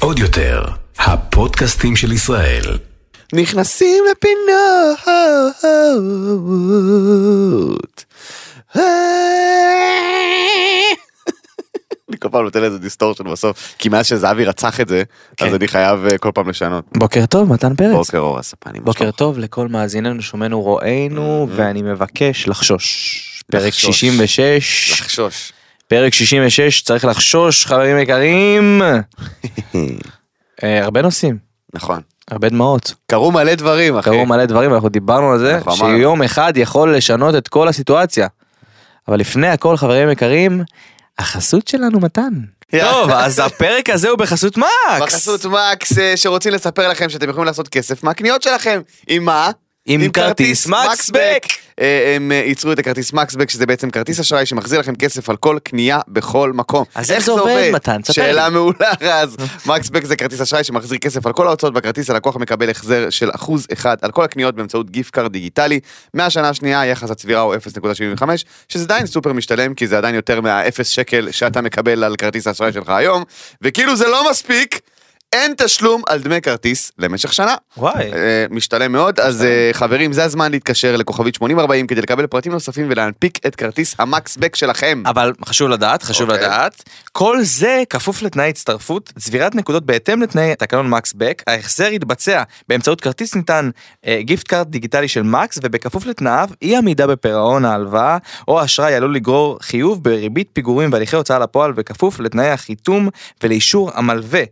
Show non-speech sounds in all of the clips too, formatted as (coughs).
עוד יותר, הפודקאסטים של ישראל. נכנסים לפינות. אני כל פעם נותן לזה דיסטורשן בסוף, כי מאז שזהבי רצח את זה, כן. אז אני חייב אה, כל פעם לשנות. בוקר טוב, מתן פרץ. בוקר אור הספני. מה בוקר? טוב לכל מאזיננו, שומענו, רואינו, ואני מבקש לחשוש. פרק לחשוש. 66, לחשוש. פרק 66, צריך לחשוש, חברים יקרים. (laughs) אה, הרבה נושאים, נכון. הרבה דמעות. קרו מלא דברים, אחי. קרו מלא דברים, ואנחנו דיברנו על זה, אנחנו. שיום אחד יכול לשנות את כל הסיטואציה. אבל לפני הכל, חברים יקרים, החסות שלנו מתן. (laughs) טוב, אז (laughs) הפרק הזה הוא בחסות מקס. בחסות מקס אה, שרוצים לספר לכם שאתם יכולים לעשות כסף מהקניות שלכם. עם מה? עם כרטיס מקסבק. אה, הם אה, ייצרו את הכרטיס מקסבק שזה בעצם כרטיס אשראי שמחזיר לכם כסף על כל קנייה בכל מקום. אז איך זה עובד, מתן? שאלה. מעולה רז. מקסבק זה כרטיס אשראי שמחזיר כסף על כל ההוצאות בכרטיס הלקוח מקבל החזר של אחוז אחד על כל הקניות באמצעות גיפט קארד דיגיטלי. מהשנה השנייה יחס הצבירה הוא 0.75 שזה עדיין סופר משתלם כי זה עדיין יותר מה-0 שקל שאתה מקבל על כרטיס האשראי שלך היום וכאילו זה לא מספיק. אין תשלום על דמי כרטיס למשך שנה. וואי. אה, משתלם מאוד, אז אה, חברים, זה הזמן להתקשר לכוכבית 8040 כדי לקבל פרטים נוספים ולהנפיק את כרטיס המקסבק שלכם. אבל חשוב לדעת, חשוב אוקיי. לדעת, כל זה כפוף לתנאי הצטרפות, צבירת נקודות בהתאם לתנאי תקנון מקסבק, ההחזר יתבצע באמצעות כרטיס ניתן אה, גיפט קארט דיגיטלי של מקס, ובכפוף לתנאיו, אי עמידה בפירעון ההלוואה או האשראי עלול לגרור חיוב בריבית פיגורים והליכי הוצאה לפועל, בכפוף לתנאי החיתום ולאישור המלווה.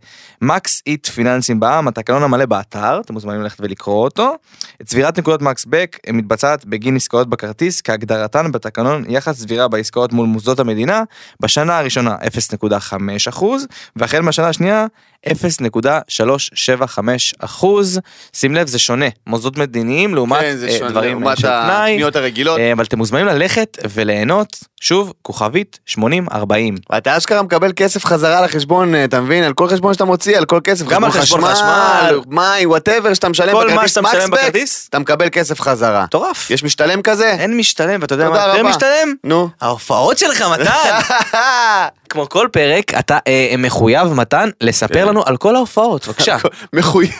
מקס איט פיננסים בע"מ, התקנון המלא באתר, אתם מוזמנים ללכת ולקרוא אותו. צבירת נקודות מקסבק מתבצעת בגין עסקאות בכרטיס כהגדרתן בתקנון יחס צבירה בעסקאות מול מוסדות המדינה בשנה הראשונה 0.5 אחוז והחל מהשנה השנייה 0.375 אחוז. שים לב זה שונה מוסדות מדיניים לעומת כן, זה אה, שונה, דברים לעומת של תנאי. הקניות הרגילות. אה, אבל אתם מוזמנים ללכת וליהנות שוב כוכבית 8040. ואתה אשכרה מקבל כסף חזרה לחשבון, אה, אתה מבין? על כל חשבון שאתה מוציא, על כל כסף, גם על חשבון חשמל. מים, whatever שאתה משלם כל מה בכרטיס שאתה משלם מקסבק, בכרטיס? אתה מקבל כסף חזרה. מטורף. יש משתלם כזה? אין משתלם ואתה יודע מה יותר. משתלם? נו. ההופעות שלך מתן. (laughs) כמו כל פרק אתה מחויב מתן לספר כן. לנו על כל ההופעות בבקשה מחויב.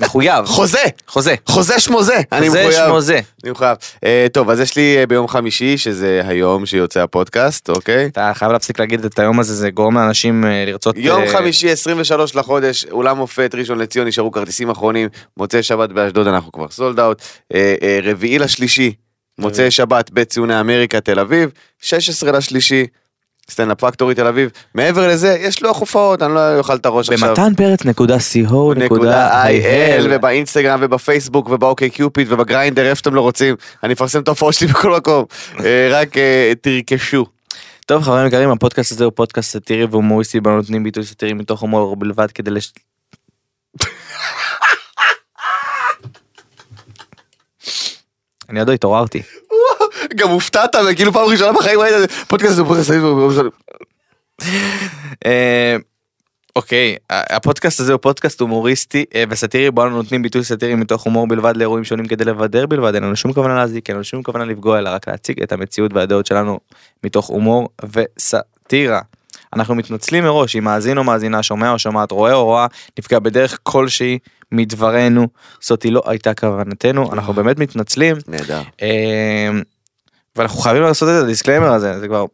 מחויב חוזה. חוזה חוזה שמוזה. אני חוזה מחויב. שמוזה אני מחויב. אה, טוב, אז יש לי אה, ביום חמישי, שזה היום שיוצא הפודקאסט, אוקיי? אתה חייב להפסיק להגיד את היום הזה זה גורם לאנשים אה, לרצות יום חמישי 23 לחודש, אולם מופת ראשון לציון נשארו כרטיסים אחרונים, מוצאי שבת באשדוד אנחנו כבר sold out, רביעי לשלישי, מוצאי שבת בציוני אמריקה תל אביב, 16 לשלישי, סטנדאפ פקטורי תל אביב, מעבר לזה יש לוח הופעות, אני לא אוכל את הראש עכשיו. במתן פרץ נקודה co נקודה il ובאינסטגרם ובפייסבוק ובאוקיי קיופיד ובגריינדר איפה שאתם לא רוצים אני אפרסם את ההופעות שלי בכל מקום אה, רק אה, תרכשו. טוב חברים יקרים הפודקאסט הזה הוא פודקאסט סאטירי והומוריסטי בו נותנים ביטוי סאטירי מתוך הומור בלבד כדי לש... (laughs) אני עוד לא התעוררתי. גם הופתעת וכאילו פעם ראשונה בחיים ראית פודקאסט זה פודקאסט אה, אוקיי, הפודקאסט הזה הוא פודקאסט הומוריסטי אה, וסאטירי בו אנו נותנים ביטוי סאטירי מתוך הומור בלבד לאירועים שונים כדי לבדר בלבד, אין לנו שום כוונה להזיק, אין לנו שום כוונה לפגוע, אלא רק להציג את המציאות והדעות שלנו מתוך הומור וסאטירה. אנחנו מתנצלים מראש אם מאזין או מאזינה, שומע או שומעת, רואה או רואה, נפגע בדרך כלשהי מדברנו, זאתי לא הייתה כוונתנו, אנחנו באמת מתנצלים. נהדר. ואנחנו חייבים לעשות את ה disclaimer הזה, זה כבר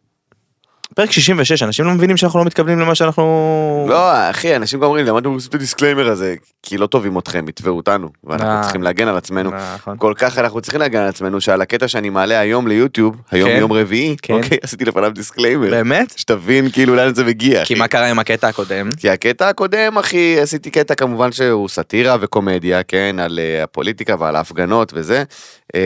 פרק 66, אנשים לא מבינים שאנחנו לא מתכוונים למה שאנחנו... לא אחי אנשים גם אומרים למה אתם עושים את ה disclaimer הזה כי לא טובים אתכם יתבעו אותנו ואנחנו אה. צריכים להגן על עצמנו. נכון. כל כך אנחנו צריכים להגן על עצמנו שעל הקטע שאני מעלה היום ליוטיוב היום כן. יום רביעי כן. אוקיי עשיתי לפניו disclaimer באמת? שתבין כאילו לאן זה מגיע. כי. מה קרה עם הקטע הקודם? כי הקטע הקודם אחי עשיתי קטע כמובן שהוא סאטירה וקומדיה כן על uh, הפוליטיקה ועל ההפגנות וזה um,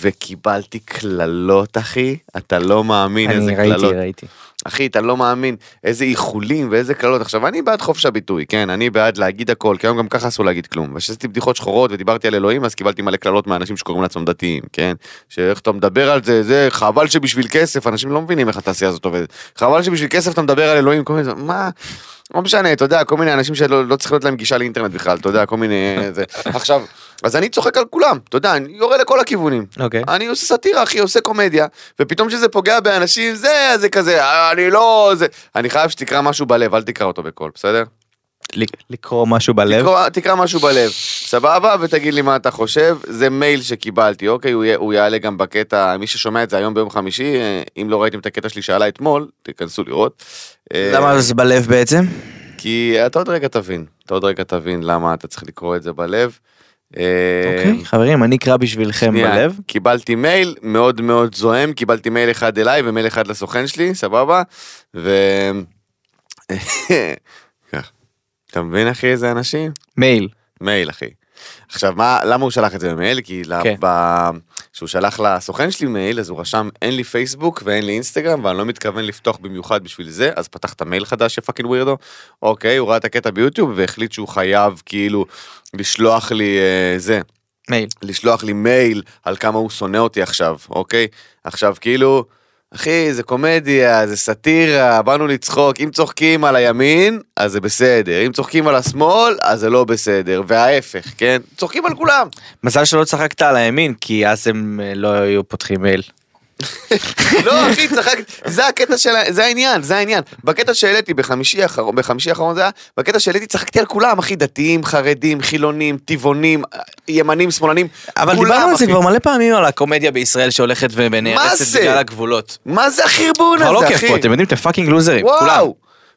וקיבלתי קללות אחי אתה לא מאמין איזה אני ראיתי, קללות ראיתי. אחי אתה לא מאמין איזה איחולים ואיזה קללות. עכשיו אני בעד חופש הביטוי כן? אני בעד להגיד הכל כי היום גם ככה אסור להגיד כלום. וכשעשיתי בדיחות שחורות ודיברתי על אלוהים אז קיבלתי מלא קללות מאנשים שקוראים לעצמם דתיים כן? שאיך אתה מדבר על זה זה חבל שבשביל כסף אנשים לא מבינים איך התעשייה הזאת עובדת. חבל שבשביל כסף אתה מדבר על אלוהים כל מיני מה. לא משנה, אתה יודע, כל מיני אנשים שלא לא צריך להיות להם גישה לאינטרנט בכלל, אתה יודע, כל מיני... זה. עכשיו, אז אני צוחק על כולם, אתה יודע, אני יורה לכל הכיוונים. אוקיי. אני עושה סאטירה, אחי, עושה קומדיה, ופתאום כשזה פוגע באנשים, זה, זה כזה, "אה, אני לא, זה... אני חייב שתקרא משהו בלב, אל תקרא אותו בקול, בסדר? לקרוא משהו בלב. תקרא, תקרא משהו בלב, סבבה? ותגיד לי מה אתה חושב. זה מייל שקיבלתי, אוקיי? הוא, יהיה- הוא יעלה גם בקטע, מי ששומע את זה היום ביום חמישי, אה, אם לא ראיתם את הקטע שלי שעלה אתמול, תיכנסו לראות. אה, למה זה בלב בעצם? כי אתה עוד רגע תבין, אתה עוד רגע תבין למה אתה צריך לקרוא את זה בלב. אה, אוקיי, חברים, אני אקרא בשבילכם שנייה, בלב. קיבלתי מייל מאוד מאוד זועם, קיבלתי מייל אחד אליי ומייל אחד לסוכן שלי, סבבה? ו... (laughs) כך. אתה מבין אחי איזה אנשים? מייל. מייל אחי. עכשיו מה למה הוא שלח את זה במייל כי כן. כשהוא שלח לסוכן שלי מייל אז הוא רשם אין לי פייסבוק ואין לי אינסטגרם ואני לא מתכוון לפתוח במיוחד בשביל זה אז פתח את המייל חדש ש fucking weirdo אוקיי הוא ראה את הקטע ביוטיוב והחליט שהוא חייב כאילו לשלוח לי אה, זה מייל. לשלוח לי מייל על כמה הוא שונא אותי עכשיו, אוקיי? עכשיו כאילו, אחי, זה קומדיה, זה סאטירה, באנו לצחוק, אם צוחקים על הימין, אז זה בסדר, אם צוחקים על השמאל, אז זה לא בסדר, וההפך, כן? צוחקים על כולם. מזל שלא צחקת על הימין, כי אז הם אה, לא היו פותחים מייל. לא, אחי, צחקתי, זה הקטע של, זה העניין, זה העניין. בקטע שהעליתי בחמישי האחרון, בחמישי האחרון זה היה, בקטע שהעליתי צחקתי על כולם, אחי, דתיים, חרדים, חילונים, טבעונים, ימנים, שמאלנים, אבל כולם, דיברנו על זה אחי. כבר מלא פעמים על הקומדיה בישראל שהולכת ונהרסת זה? בגלל הגבולות. מה זה החרבון כבר הזה, לא אחי? כיף פה, אתם יודעים, אתם fucking לוזרים, כולם.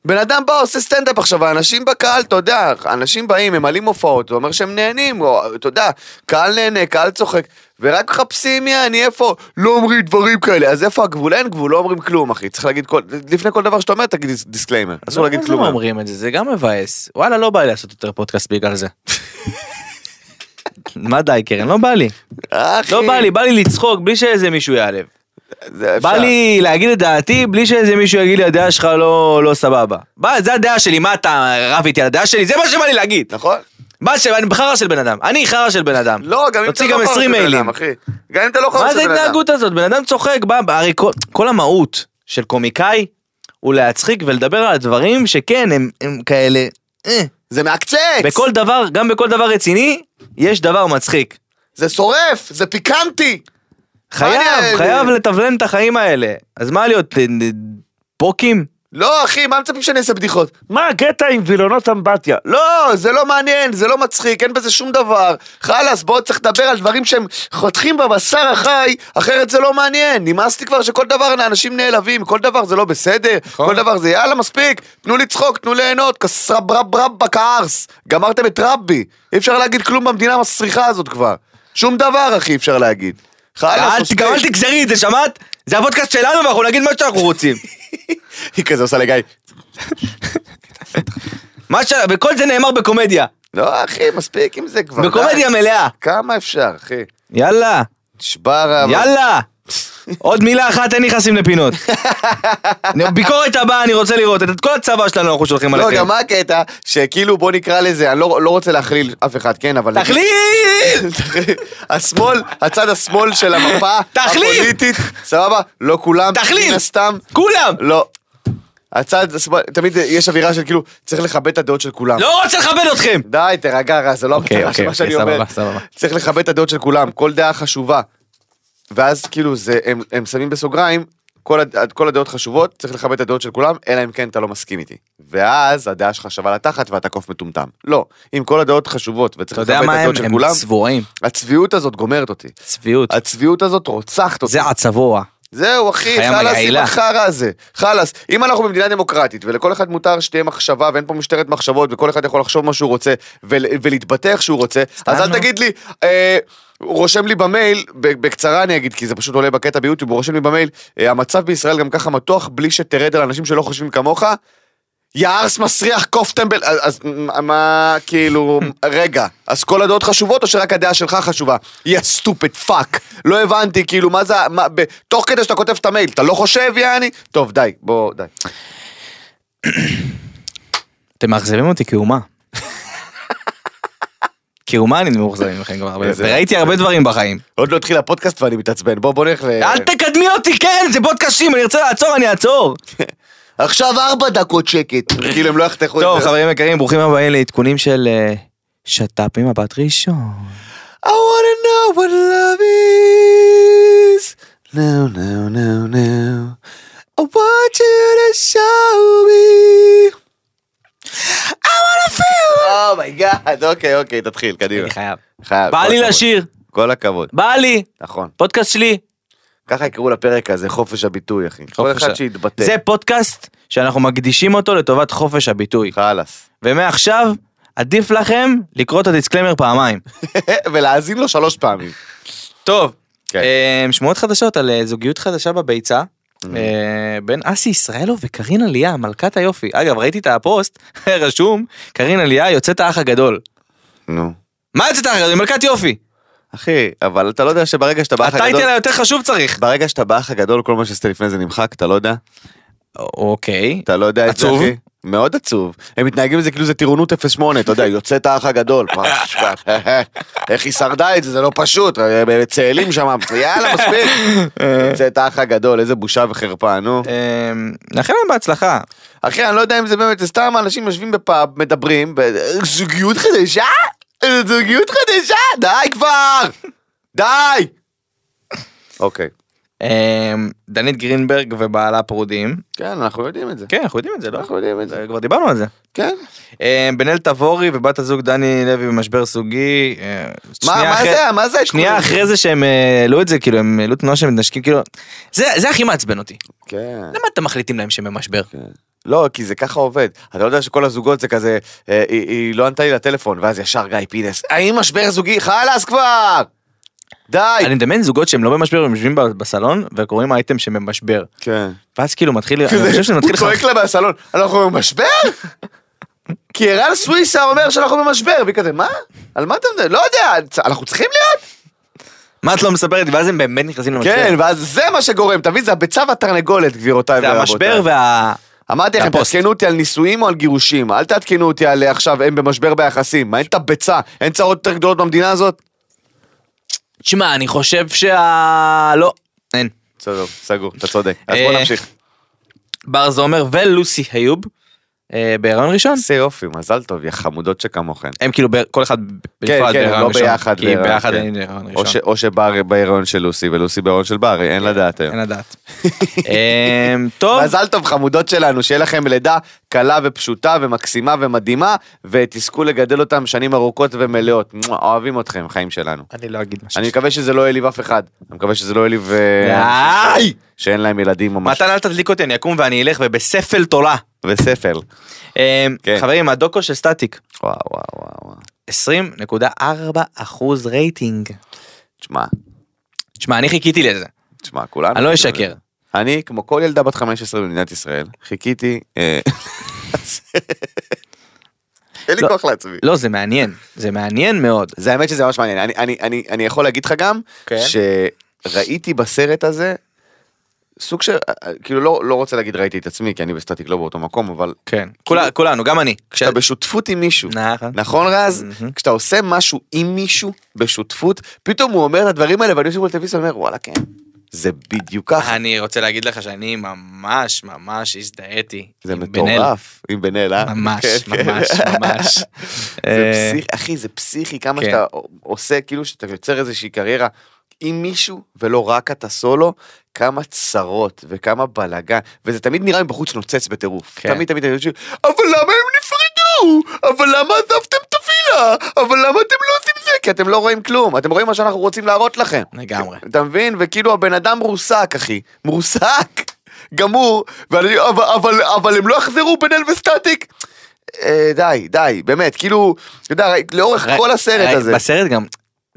בן אדם בא עושה סטנדאפ עכשיו, האנשים בקהל, אתה יודע, אנשים באים, ממלאים הופעות, זה אומר שהם נהנים, או, אתה יודע, קהל נהנה, קהל צוחק, ורק מחפשים יעני איפה, לא אומרים דברים כאלה, אז איפה הגבול? אין גבול, לא אומרים כלום, אחי, צריך להגיד כל, לפני כל דבר שאתה אומר, תגיד dis- disclaimer, אסור להגיד לא כלום. אומרים את זה, זה גם מבאס. וואלה, לא בא לי לעשות יותר פודקאסט בגלל זה. (laughs) מה די, קרן? לא בא לי. לא בא לי, בא לי לצחוק בלי שאיזה מישהו יעלב. זה בא. לי להגיד את דעתי בלי שאיזה מישהו יגיד לי הדעה שלך לא לא סבבה. בא, זה הדעה שלי, מה אתה רב איתי על הדעה שלי? זה מה שבא לי להגיד. נכון? מה ש... אני חרא של בן אדם. אני חרא של בן אדם. לא, גם אם אתה לא חרא 20 של בן. אדם, אחי. גם אם אתה לא חרא מה של זה בן אדם. ההתנהגות הזאת? בן אדם צוחק, בא, הרי כל, כל המהות של קומיקאי הוא להצחיק ולדבר על הדברים שכן, הם, הם כאלה, אה. זה מעקצץ! בכל דבר, גם בכל דבר רציני, יש דבר מצחיק. זה שורף! זה פיקנטי! חייב, חייב לתבלן את החיים האלה. אז מה להיות, אה, אה, פוקים? לא, אחי, מה מצפים שאני אעשה בדיחות? מה הקטע עם וילונות אמבטיה? לא, זה לא מעניין, זה לא מצחיק, אין בזה שום דבר. חלאס, בוא צריך לדבר על דברים שהם חותכים בבשר החי, אחרת זה לא מעניין. נמאס לי כבר שכל דבר אנשים נעלבים, כל דבר זה לא בסדר, נכון. כל דבר זה יאללה מספיק, תנו לצחוק, תנו ליהנות, כסרב רב רב בקארס. גמרתם את רבי, אי אפשר להגיד כלום במדינה המסריחה הזאת כבר. שום דבר, אחי, אפשר להגיד. גם אל תגזרי את זה, שמעת? זה הפודקאסט שלנו ואנחנו נגיד מה שאנחנו רוצים. (laughs) היא כזה עושה לגיא. מה ש... וכל זה נאמר בקומדיה. לא, אחי, מספיק עם זה כבר. בקומדיה די. מלאה. כמה אפשר, אחי? יאללה, נשבר. יאללה. עוד מילה אחת, אין נכנסים לפינות. (laughs) ביקורת הבאה אני רוצה לראות, את כל הצבא שלנו אנחנו שולחים לא, עליכם. גם מה הקטע? שכאילו בוא נקרא לזה, אני לא, לא רוצה להכליל אף אחד, כן, אבל... תכליל! (laughs) השמאל, הצד השמאל של המפה! הפוליטית, סבבה? לא כולם, תכליל! כולם! לא. הצד תמיד יש אווירה של כאילו, צריך לכבד את הדעות של כולם. לא רוצה לכבד אתכם! די, תירגע, רז, זה לא אוקיי, המטרה אוקיי, של מה שאני אוקיי, אומר. סבבה, סבבה. צריך לכבד את הדעות של כולם, כל דעה חשובה. ואז כאילו זה, הם, הם שמים בסוגריים, כל, הד- כל הדעות חשובות, צריך לכבד את הדעות של כולם, אלא אם כן אתה לא מסכים איתי. ואז הדעה שלך שווה לתחת ואתה קוף מטומטם. לא, אם כל הדעות חשובות וצריך לכבד את מה הם? הדעות של הם כולם, צבועים. הצביעות הזאת גומרת אותי. צביעות. הצביעות הזאת רוצחת אותי. זה הצבוע. זהו אחי, חלאס עם. החרא הזה, חלאס. אם אנחנו במדינה דמוקרטית ולכל אחד מותר שתהיה מחשבה ואין פה משטרת מחשבות וכל אחד יכול לחשוב מה שהוא רוצה ול, ולהתבטא איך שהוא רוצה, אז אל. תגיד לי, אה, הוא רושם לי במייל, בקצרה אני אגיד כי זה פשוט עולה בקטע ביוטיוב, הוא רושם לי במייל, אה, המצב בישראל גם ככה מתוח בלי שתרד על אנשים שלא חושבים כמוך. יא ארס מסריח קוף טמבל, אז, אז מה, כאילו, (laughs) רגע, אז כל הדעות חשובות או שרק הדעה שלך חשובה? יא stupid fuck, לא הבנתי, כאילו, מה זה, מה, ב, תוך כדי שאתה כותב את המייל, אתה לא חושב, יעני? טוב, די, בוא, די. אתם מאכזבים אותי כאומה. כאומה אני מאוכזבים מכם כבר הרבה, איזה- וראיתי הרבה דברים בחיים. עוד לא התחיל הפודקאסט ואני מתעצבן, בוא, בוא נלך ל... אל תקדמי אותי, קרן, זה פודקאסים, אני רוצה לעצור, אני אעצור. (laughs) עכשיו ארבע דקות שקט. (laughs) כאילו, הם לא יחתכו את טוב, זה. חברים יקרים, ברוכים הבאים לעדכונים של אה, שת"פ ממבט ראשון. I wanna know what love is. No, no, no, no. I want you to show me. I wanna feel. oh my god, אוקיי, אוקיי, תתחיל, קדימה. אני חייב. חייב. בא כל לי הכבוד. לשיר, כל הכבוד, בא לי, נכון. פודקאסט שלי. ככה יקראו לפרק הזה, חופש הביטוי, אחי. כל חופש אחד ה- שיתבטא. זה פודקאסט שאנחנו מקדישים אותו לטובת חופש הביטוי. חלאס. ומעכשיו, עדיף לכם לקרוא את ה disclaimer פעמיים. (laughs) ולהאזין לו שלוש פעמים. טוב, כן. אה, שמועות חדשות על אה, זוגיות חדשה בביצה. אה, בין אסי ישראלוב וקרין עלייה, מלכת היופי. אגב, ראיתי את הפוסט, (laughs) רשום, קרין עלייה יוצאת האח הגדול. נו. מה יוצאת האח הגדול? מלכת יופי. אחי, אבל אתה לא יודע שברגע שאתה באח הגדול... הטייטל היותר חשוב צריך. ברגע שאתה באח הגדול, כל מה שעשית לפני זה נמחק, אתה לא יודע? אוקיי. אתה לא יודע את זה. אחי? מאוד עצוב. הם מתנהגים בזה כאילו זה טירונות 08, אתה יודע, יוצאת האח הגדול. (laughs) איך היא שרדה את זה, זה לא פשוט, צאלים שם, יאללה, מספיק. יוצאת האח הגדול, איזה בושה וחרפה, נו. נאחל להם בהצלחה. אחי, אני לא יודע אם זה באמת, סתם אנשים יושבים בפאב, מדברים, זוגיות חדשה? זוגיות חדשה? די כבר! די! אוקיי. אה, דנית גרינברג ובעלה פרודים. כן, אנחנו יודעים את זה. כן, אנחנו יודעים את זה, לא? אנחנו יודעים את זה. כבר דיברנו על זה. כן. אה, בן אל תבורי ובת הזוג דני לוי במשבר זוגי. אה, מה מה אחרי- זה? מה זה? שנייה אחרי זה שהם אה, העלו את זה, כאילו הם העלו תנועה שהם מתנשקים, כאילו, זה זה הכי מעצבן אותי. כן. למה אתם מחליטים להם שהם במשבר? לא, כי זה ככה עובד. אתה לא יודע שכל הזוגות זה כזה, אה, היא, היא לא ענתה לי לטלפון, ואז ישר גיא פינס, האם משבר זוגי? חלאס כבר! די! אני מדמיין זוגות שהם לא במשבר, הם יושבים בסלון וקוראים אייטם שהם במשבר. כן. ואז כאילו מתחיל, אני חושב שזה הוא מתחיל צועק לה מהסלון, אנחנו במשבר? (laughs) כי ערן סוויסה אומר שאנחנו במשבר, והיא כזה, מה? על מה אתה מדבר? לא יודע, אנחנו צריכים להיות? מה את לא מספרת לי? ואז הם באמת נכנסים למשבר. כן, ואז זה מה שגורם, תבין, זה הביצה והתרנגולת, גבירותיי זה ורבותיי. המשבר וה... אמרתי לכם. תעדכנו אותי על נישואים או על גירושים, אל תעדכנו אותי על אה, עכשיו הם במשבר ביחסים, מה אין את הביצה, אין צרות יותר גדולות במדינה הזאת? תשמע, אני חושב שה... לא, אין. בסדר, סגור, אתה צודק. אז בוא אה, נמשיך. בר זומר ולוסי היוב בהיריון ראשון. עושה יופי, מזל טוב, יא חמודות שכמוכן. הם כאילו כל אחד בנפרד כן, בהיריון לא ראשון. ביחד כי ביחד כן. אין בהיריון ראשון. או שבר בהיריון של לוסי ולוסי בהיריון של בר, אין לדעת היום. אין לדעת. אמ, טוב, מזל טוב חמודות שלנו, שיהיה לכם לידה קלה ופשוטה ומקסימה ומדהימה, ותזכו לגדל אותם שנים ארוכות ומלאות. אוהבים אתכם, חיים שלנו. אני לא אגיד משהו. אני מקווה שזה לא העליב אף אחד. אני מקווה שזה לא העליב... אה! שאין להם ילדים משהו. מתן אל תדליק אותי, אני אקום ואני אלך ובספל תולה. וספל. אמ, כן. חברים, הדוקו של סטטיק, וואו וואו וואו. וואו. 20.4 אחוז רייטינג. תשמע, תשמע, אני חיכיתי לזה. תשמע, כולנו... אני לא אשקר. אני, כמו כל ילדה בת 15 במדינת ישראל, חיכיתי... אה, (laughs) אין לי לא. כוח לעצמי. לא, זה מעניין. זה מעניין מאוד. זה האמת שזה ממש מעניין. אני, אני, אני, אני יכול להגיד לך גם, כן. שראיתי בסרט הזה, סוג של, כאילו לא, לא רוצה להגיד ראיתי את עצמי, כי אני בסטטיק לא באותו מקום, אבל כן. כולה- כולנו, גם אני. כש- כשאתה בשותפות עם מישהו, נכון. נכון רז? מהמם. כשאתה עושה משהו עם מישהו בשותפות, פתאום הוא אומר את הדברים האלה ואני יושב בטלוויזיה ואומר וואלה כן, זה בדיוק ככה, אני רוצה להגיד לך שאני ממש ממש הזדהיתי. זה עם. מטורף, עם בן אל, אה? ממש, כן, כן. ממש, ממש. (laughs) זה אה, פסיכי, אחי זה פסיכי כמה כן. שאתה עושה, כאילו שאתה יוצר איזושהי קריירה עם מישהו ולא רק אתה סולו, כמה צרות וכמה בלאגן, וזה תמיד נראה מבחוץ נוצץ בטירוף, כן. תמיד תמיד חושב, אבל למה הם נפרדו? אבל למה עזבתם את הווילה? אבל למה אתם לא עושים זה? כי אתם לא רואים כלום, אתם רואים מה שאנחנו רוצים להראות לכם. לגמרי. אתה מבין? וכאילו הבן אדם מרוסק אחי, מרוסק, (laughs) גמור, ואני, אבל, אבל, אבל הם לא יחזרו בן אל וסטטיק. אה, די, די, באמת, כאילו, אתה יודע, לאורך כל הסרט הזה. בסרט גם,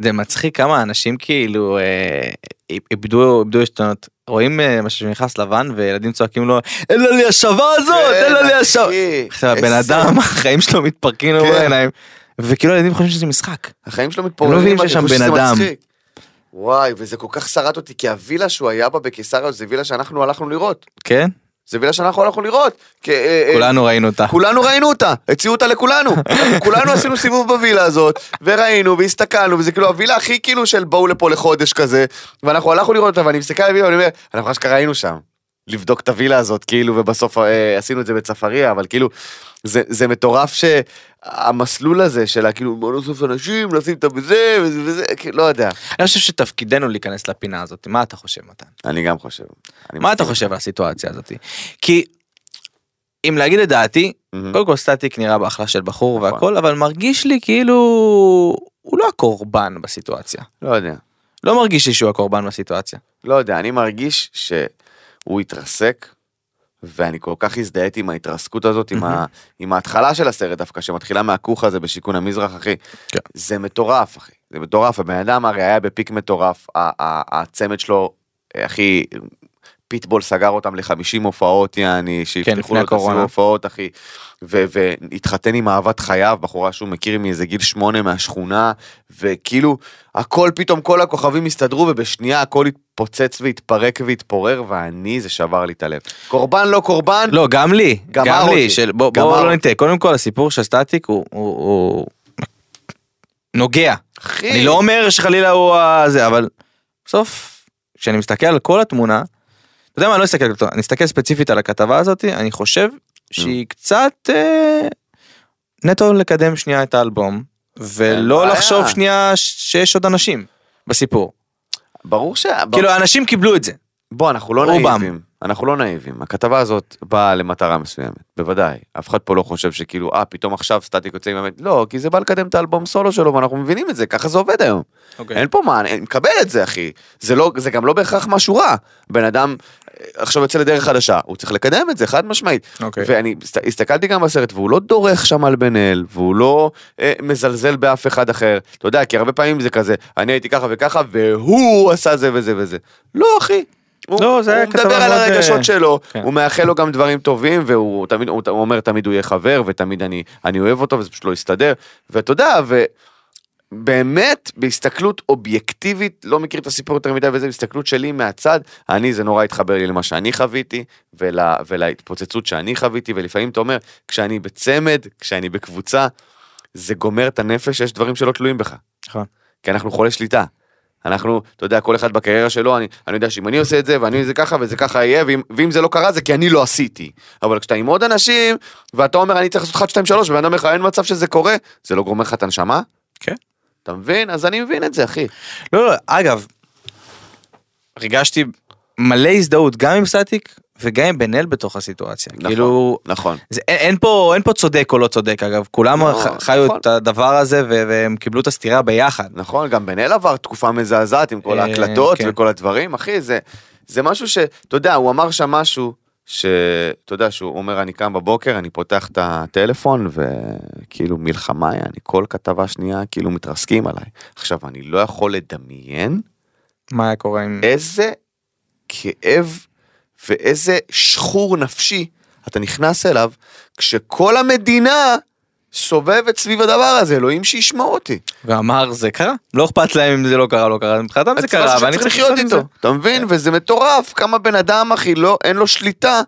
זה מצחיק כמה אנשים כאילו אה, איבדו איבדו עשתונות. רואים אה, משהו שנכנס לבן וילדים צועקים לו אין לה לי השווה הזאת אין לי השווה. כן, אחי, עכשיו הבן אדם (laughs) החיים שלו מתפרקים לו כן. בעיניים. וכאילו הילדים חושבים שזה משחק. החיים שלו הם לא מתפוררים, מבינים שיש שם בן אדם. וואי, וזה כל כך שרט אותי, כי הווילה שהוא היה בה בקיסריה, זה וילה שאנחנו הלכנו לראות. כן? זה וילה שאנחנו הלכנו לראות. אה, אה, כולנו ראינו אותה. כולנו ראינו אותה, הציעו אותה לכולנו. (laughs) כולנו עשינו סיבוב בווילה הזאת, וראינו והסתכלנו, וזה כאילו הווילה הכי כאילו של בואו לפה לחודש כזה, ואנחנו הלכנו לראות אותה, ואני מסתכל על הווילה ואני אומר, אנחנו אשכרה היינו שם. לבדוק את הווילה הזאת, כאילו, ובסוף אה, עשינו את זה בצפריה, אבל כאילו, זה, זה מטורף שהמסלול הזה של כאילו, בוא נוסיף אנשים, לשים את בזה, וזה וזה, כאילו, לא יודע. אני חושב שתפקידנו להיכנס לפינה הזאת, מה אתה חושב מתן? אני גם חושב. אני מה אתה. חושב על הסיטואציה הזאת? כי אם להגיד את דעתי, מהמם. קודם כל סטטיק נראה באחלה של בחור נכון. והכל, אבל מרגיש לי כאילו הוא לא הקורבן בסיטואציה. לא יודע. לא מרגיש לי שהוא הקורבן בסיטואציה. לא יודע, אני מרגיש שהוא התרסק, ואני כל כך הזדהיתי עם ההתרסקות הזאת, עם, ה, עם ההתחלה של הסרט דווקא, שמתחילה מהכוך הזה בשיכון המזרח, אחי. כן. זה מטורף, אחי. זה מטורף, הבן אדם הרי היה בפיק מטורף, הצמד שלו, אחי, פיטבול סגר אותם ל-50 הופעות, יעני, שיפתחו כן, לו את הסיבוב הקורונה. הופעות, אחי. ו- והתחתן עם אהבת חייו, בחורה שהוא מכיר מאיזה גיל שמונה מהשכונה, וכאילו, הכל פתאום, כל הכוכבים הסתדרו, ובשנייה הכל התפוצץ והתפרק והתפורר, ואני, זה שבר לי את הלב. קורבן לא קורבן, לא, גם לי, גם אותי. לי, של בוא גמר בוא לא. נטעה, קודם כל הסיפור של סטטיק הוא- הוא הוא נוגע. אחי. אני לא אומר שחלילה הוא הזה, אבל בסוף, כשאני מסתכל על כל התמונה, אתה יודע מה, אני לא אסתכל אני אסתכל ספציפית על הכתבה הזאת, אני חושב שהיא קצת אה, נטו לקדם שנייה את האלבום, ולא. לחשוב שנייה שיש עוד אנשים בסיפור. ברור ש... כאילו אנשים קיבלו את זה. בוא, אנחנו לא. נאיבים. אנחנו לא נאיבים. הכתבה הזאת באה למטרה מסוימת, בוודאי. אף אחד פה לא חושב שכאילו, אה, פתאום עכשיו סטטיק יוצא עם האמת. לא, כי זה בא לקדם את האלבום סולו שלו, ואנחנו מבינים את זה, ככה זה עובד היום. אין פה מה, אני מקבל את זה, אחי. זה לא, זה גם לא בהכרח משהו רע. בן אדם עכשיו יוצא לדרך חדשה, הוא צריך לקדם את זה, חד משמעית. אוקיי. ואני הסת- הסתכלתי גם בסרט, והוא לא דורך שם על בן אל, והוא לא אה, מזלזל באף אחד אחר. אתה יודע, כי הרבה פעמים זה כזה, אני הייתי ככה וככה, והוא עשה זה וזה וזה. לא, אחי. הוא, לא, זה הוא מדבר על אה, הרגשות שלו, כן. הוא מאחל לו גם דברים טובים, והוא תמיד, הוא, הוא אומר תמיד הוא יהיה חבר, ותמיד אני, אני אוהב אותו, וזה פשוט לא יסתדר. ואתה יודע, ובאמת, בהסתכלות אובייקטיבית, לא מכיר את הסיפור יותר מדי, וזה בהסתכלות שלי מהצד, אני, זה נורא התחבר לי למה שאני חוויתי, ול, ולהתפוצצות שאני חוויתי, ולפעמים אתה אומר, כשאני בצמד, כשאני בקבוצה, זה גומר את הנפש, יש דברים שלא תלויים בך. נכון. כי אנחנו חולי שליטה. אנחנו, אתה יודע, כל אחד בקריירה שלו, אני, אני יודע שאם אני עושה את זה, ואני זה ככה, וזה ככה יהיה, ואם, ואם זה לא קרה, זה כי אני לא עשיתי. אבל כשאתה עם עוד אנשים, ואתה אומר, אני צריך לעשות 1, 2, 3, ובן אדם אומר לך, אין מצב שזה קורה, זה לא גורם לך את הנשמה? כן. אתה מבין? אז אני מבין את זה, אחי. לא, לא, אגב, הרגשתי מלא הזדהות גם עם סטטיק וגם עם בן אל בתוך הסיטואציה. נכון, כאילו, נכון. זה, אין, אין פה אין פה צודק או לא צודק אגב כולם לא, ח- חיו נכון. את הדבר הזה ו- והם קיבלו את הסתירה ביחד. נכון, גם בן אל עבר תקופה מזעזעת עם כל אה, ההקלטות כן. וכל הדברים, אחי, זה, זה משהו ש... אתה יודע, הוא אמר שם משהו, שאתה יודע, שהוא אומר, אני קם בבוקר, אני פותח את הטלפון, וכאילו מלחמה, אני כל כתבה שנייה, כאילו מתרסקים עליי. עכשיו, אני לא יכול לדמיין מה היה קורה עם... איזה כאב ואיזה שחור נפשי אתה נכנס אליו, כשכל המדינה סובבת סביב הדבר הזה, אלוהים שישמע אותי. ואמר זה קרה לא אכפת להם אם זה לא קרה לא קרה מבחינתם זה קרה ואני צריך לחיות. איתו, אתה מבין? וזה מטורף, כמה בן אדם, אחי, לא, אין לו שליטה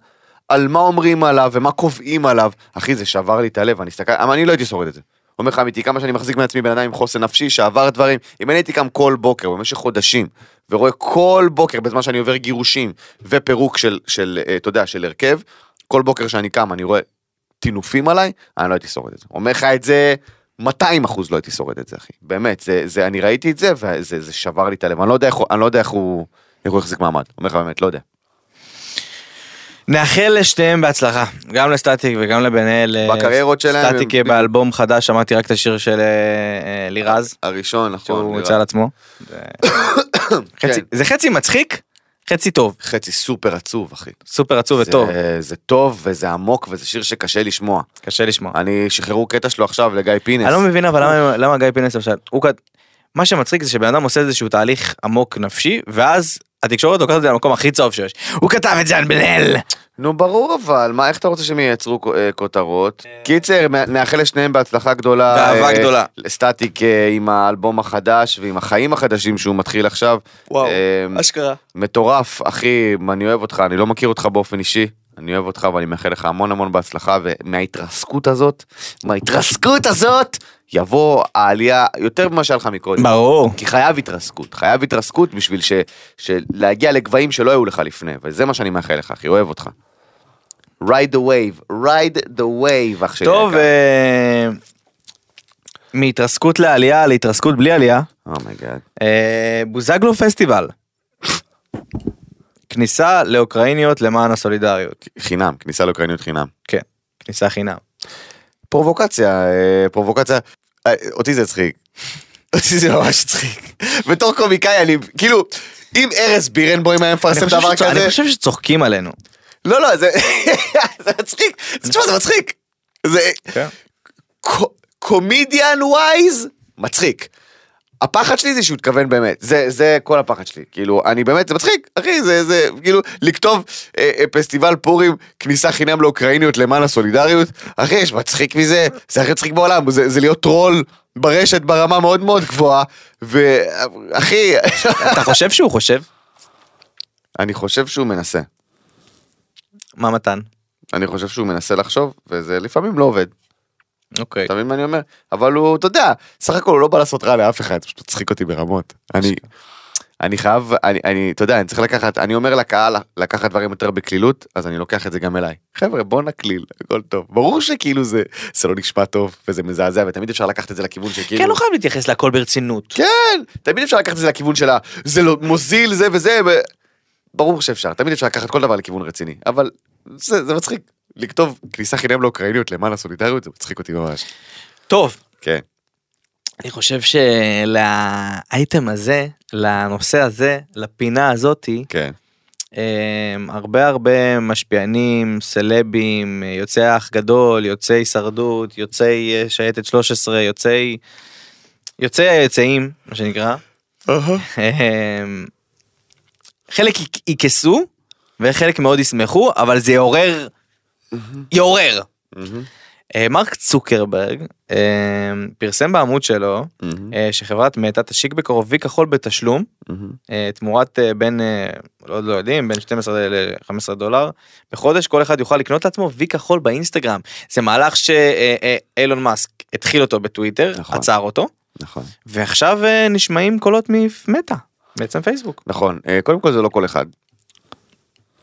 על מה אומרים עליו ומה קובעים עליו. אחי, זה שבר לי את הלב, אני מסתכל, אבל אני לא הייתי שורד את זה. אומר לך אמיתי, כמה שאני מחזיק מעצמי בן אדם עם חוסן נפשי שעבר דברים, אם אני הייתי קם כל בוקר במשך חודשים, ורואה כל בוקר בזמן שאני עובר גירושים ופירוק של, של, אה, אתה יודע, של הרכב, כל בוקר שאני קם אני רואה טינופים עליי, אני לא הייתי שורד את זה. אומר לך את זה, 200 אחוז לא הייתי שורד את זה, אחי. באמת, זה, זה, אני ראיתי את זה, וזה זה שבר לי את הלב. אני לא יודע איך, אני לא יודע איך הוא, איך הוא החזיק מעמד. אומר לך באמת, לא יודע. נאחל לשתיהם בהצלחה גם לסטטיק וגם לבן אל אה, בקריירות שלהם, סטטיק הם- באלבום חדש שמעתי רק את השיר של אה, אה, לירז הראשון, נכון. שהוא. יוצא על עצמו. (coughs) זה- חצי- כן. זה חצי מצחיק חצי טוב חצי סופר עצוב, אחי. סופר עצוב זה- וטוב זה טוב וזה עמוק וזה שיר שקשה לשמוע. קשה לשמוע. אני, שחררו קטע שלו עכשיו לגיא פינס. אני לא מבין אבל למה, למה גיא פינס עכשיו, הוא כת... מה שמצחיק זה שבן אדם עושה איזשהו תהליך עמוק נפשי ואז התקשורת לוקחת את זה למקום הכי צהוב שיש. הוא כתב את זה על בן אל. נו ברור אבל, מה, איך אתה רוצה שהם ייצרו אה, כותרות? קיצר, מא- נאחל לשניהם בהצלחה גדולה. באהבה אה, גדולה. סטטיק אה, עם האלבום החדש ועם החיים החדשים שהוא מתחיל עכשיו. וואו, אה, אשכרה. מטורף, אחי, אני אוהב אותך, אני לא מכיר אותך באופן אישי. אני אוהב אותך ואני מאחל לך המון המון בהצלחה ומההתרסקות הזאת, מההתרסקות הזאת, יבוא העלייה יותר ממה שהיה לך מקודם. ברור. כי חייב התרסקות, חייב התרסקות בשביל ש, להגיע לגבהים שלא היו לך לפני, וזה מה שאני מאחל לך, אחי, אוהב אותך. Ride the wave, ride the wave, אח שלי. טוב. אה, מהתרסקות לעלייה להתרסקות בלי עלייה, oh my god. אה, בוזגלו פסטיבל. כניסה לאוקראיניות למען הסולידריות. חינם, כניסה לאוקראיניות חינם. כן, כניסה חינם. פרובוקציה, אה, פרובוקציה, אה, אותי זה הצחיק. אותי זה ממש הצחיק. בתור קומיקאי אני, כאילו, אם ארז בירנבוים היה מפרסם דבר שצ- אני כזה, חושב שצוחקים עלינו. לא, לא, (laughs) זה מצחיק, תשמע, זה מצחיק. זה כן. קומדיאן ווייז, מצחיק. הפחד שלי זה שהוא התכוון באמת, זה, זה כל הפחד שלי, כאילו, אני באמת, זה מצחיק, אחי, זה, זה, כאילו, לכתוב אה, אה, פסטיבל פורים, כניסה חינם לאוקראיניות למען הסולידריות, אחי, יש מצחיק מזה, זה הכי מצחיק בעולם, זה, זה להיות טרול ברשת ברמה מאוד מאוד גבוהה, ואחי, (laughs) אתה חושב שהוא חושב? אני חושב שהוא מנסה, מה מתן? אני חושב שהוא מנסה לחשוב, וזה לפעמים לא עובד. אוקיי. אתה מבין מה אני אומר? אבל הוא, אתה יודע, סך הכל הוא לא בא לעשות רע לאף אחד, זה פשוט מצחיק אותי ברמות. אני, אני חייב, אני, אני, אתה יודע, אני צריך לקחת, אני אומר לקהל לקחת דברים יותר בקלילות, אז אני לוקח את זה גם אליי. חבר'ה, בוא נקליל, הכל טוב. ברור שכאילו זה, זה לא נשמע טוב, וזה מזעזע, ותמיד אפשר לקחת את זה לכיוון שכאילו... כן, לא חייב להתייחס להכל ברצינות. כן, תמיד אפשר לקחת את זה לכיוון של ה... זה לא מוזיל, זה וזה, ו... ברור שאפשר, תמיד אפשר לקחת כל דבר לכיוון רציני, אבל זה, זה מצחיק. לכתוב כניסה חינם לאוקראיניות למען הסולידריות, זה מצחיק אותי ממש. טוב, כן. אני חושב שלאייטם הזה, לנושא הזה, לפינה הזאתי, כן. אמ, הרבה הרבה משפיענים, סלבים, יוצאי אח גדול, יוצאי הישרדות, יוצאי אה, שייטת 13, יוצאי... יוצאי היוצאים, מה שנקרא. אמ, חלק יכ- יכעסו וחלק מאוד ישמחו, אבל זה יעורר, יעורר. אה, מרק צוקרברג אה, פרסם בעמוד שלו אה, שחברת מטא תשיק בקרוב וי כחול בתשלום תמורת בין לא, לא יודעים בין 12 ל-15 דולר בחודש כל אחד יוכל לקנות לעצמו וי כחול באינסטגרם זה מהלך שאילון מאסק התחיל אותו בטוויטר נכון. עצר אותו נכון. ועכשיו נשמעים קולות ממטא בעצם פייסבוק. נכון, אה, קודם כל זה לא כל אחד.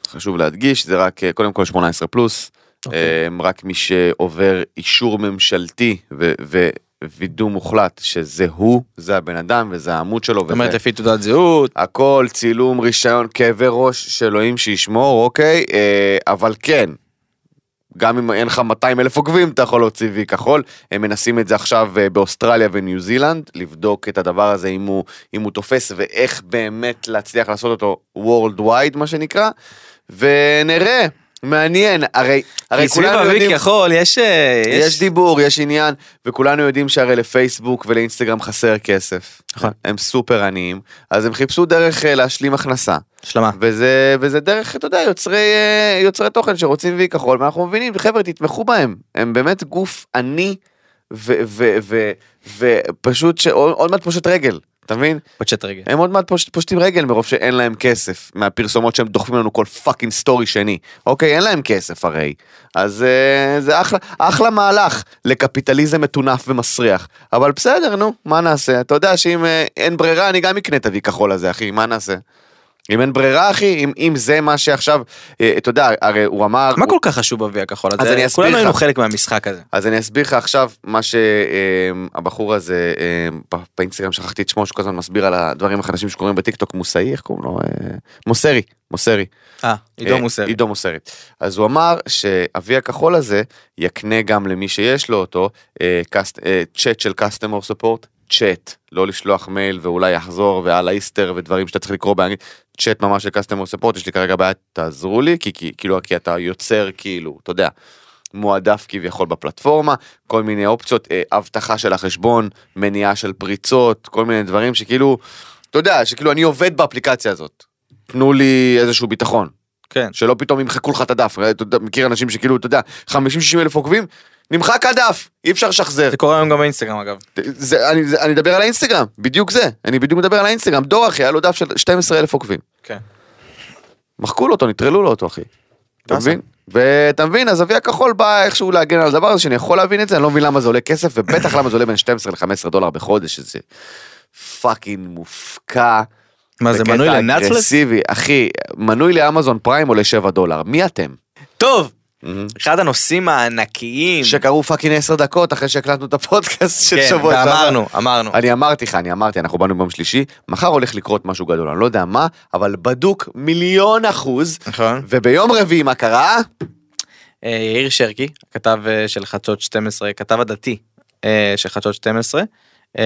חשוב להדגיש, זה רק אה, קודם כל 18 פלוס, אוקיי. אה, רק מי שעובר אישור ממשלתי ו- ווידוא מוחלט שזה הוא, זה הבן אדם וזה העמוד שלו. זאת אומרת לפי תעודת זהות הכל צילום רישיון כאבי ראש שאלוהים שישמור אוקיי אה, אבל כן. גם אם אין לך 200 אלף עוקבים אתה יכול להוציא וי כחול. הם מנסים את זה עכשיו אה, באוסטרליה וניו זילנד לבדוק את הדבר הזה אם הוא אם הוא תופס ואיך באמת להצליח לעשות אותו world wide מה שנקרא ונראה מעניין הרי הרי כי סביב כולנו הוי יודעים כחול יש אה, יש דיבור, יש עניין, וכולנו יודעים שהרי לפייסבוק ולאינסטגרם חסר כסף. נכון. הם סופר עניים, אז הם חיפשו דרך אה, להשלים הכנסה. השלמה. וזה, וזה דרך, אתה יודע, יוצרי, אה, יוצרי תוכן שרוצים וי כחול, ואנחנו מבינים, חבר'ה, תתמכו בהם. הם באמת גוף עני, ופשוט, עוד מעט פושט רגל, אתה מבין? פושט רגל. הם עוד מעט פוש, פושטים רגל מרוב שאין להם כסף מהפרסומות שהם דוחפים לנו כל fucking story שני. אוקיי, אין להם כסף הרי. אז אה, זה אחלה, אחלה מהלך לקפיטליזם מטונף ומסריח. אבל בסדר, נו, מה נעשה? אתה יודע שאם אה, אין ברירה, אני גם אקנה את הווי כחול הזה, אחי, מה נעשה? אם אין ברירה, אחי, אם, אם זה מה שעכשיו, אה, אתה יודע, הרי הוא אמר... מה הוא- כל כך חשוב בוי הכחול אז הזה? אני אסביר כולנו לך. היינו חלק מהמשחק הזה. אז אני אסביר לך עכשיו מה שהבחור הזה אה, באינסטגרם שכחתי את שמו שכל הזמן מסביר על הדברים החדשים שקורים בטיקטוק מוסאי איך קוראים לו אה, מוסרי מוסרי אה, עידו אה, מוסר. עידו מוסרי אז הוא אמר שאבי הכחול הזה יקנה גם למי שיש לו אותו אה, קאסט- אה, צ'אט של customer support צ'אט לא לשלוח מייל ואולי יחזור ועל האיסטר ודברים שאתה צריך לקרוא באנגלית צ'אט ממש של customer support יש לי כרגע בעיה תעזרו לי כי כי- כאילו כי אתה יוצר כאילו אתה יודע. מועדף כביכול בפלטפורמה, כל מיני אופציות, אה, אבטחה של החשבון, מניעה של פריצות, כל מיני דברים שכאילו, אתה יודע, שכאילו אני עובד באפליקציה הזאת. תנו לי איזשהו ביטחון, כן. שלא פתאום ימחקו לך את הדף, מכיר אנשים שכאילו, אתה יודע, 50-60 אלף עוקבים, נמחק הדף, אי אפשר לשחזר. זה קורה היום גם באינסטגרם אגב. זה, אני, זה, אני מדבר על האינסטגרם, בדיוק זה, אני בדיוק מדבר על האינסטגרם, דור אחי, היה לו דף של 12 אלף עוקבים. כן. מחקו לו אותו, נטרלו לו אותו אחי. אתה. מבין? ואתה מבין, אז הוי הכחול בא איכשהו להגן על הדבר הזה, שאני יכול להבין את זה, אני לא מבין למה זה עולה כסף, ובטח למה זה עולה בין 12 ל-15 דולר בחודש, שזה fucking מופקע. מה זה מנוי? אגרסיבי. אחי, מנוי לאמזון פריים עולה 7 דולר, מי אתם? טוב, אחד הנושאים הענקיים. שקרו פאקינג 10 דקות אחרי שהקלטנו את הפודקאסט של כן, שבוע שעבר. ואמרנו, אמרנו. אני אמרתי לך, אני אמרתי, אנחנו באנו ביום שלישי, מחר הולך לקרות משהו גדול, אני לא יודע מה, אבל בדוק מיליון אחוז, נכון. וביום רביעי מה קרה? אה, יאיר שרקי, כתב אה, של חדשות 12, כתב הדתי אה, של חדשות 12, אה,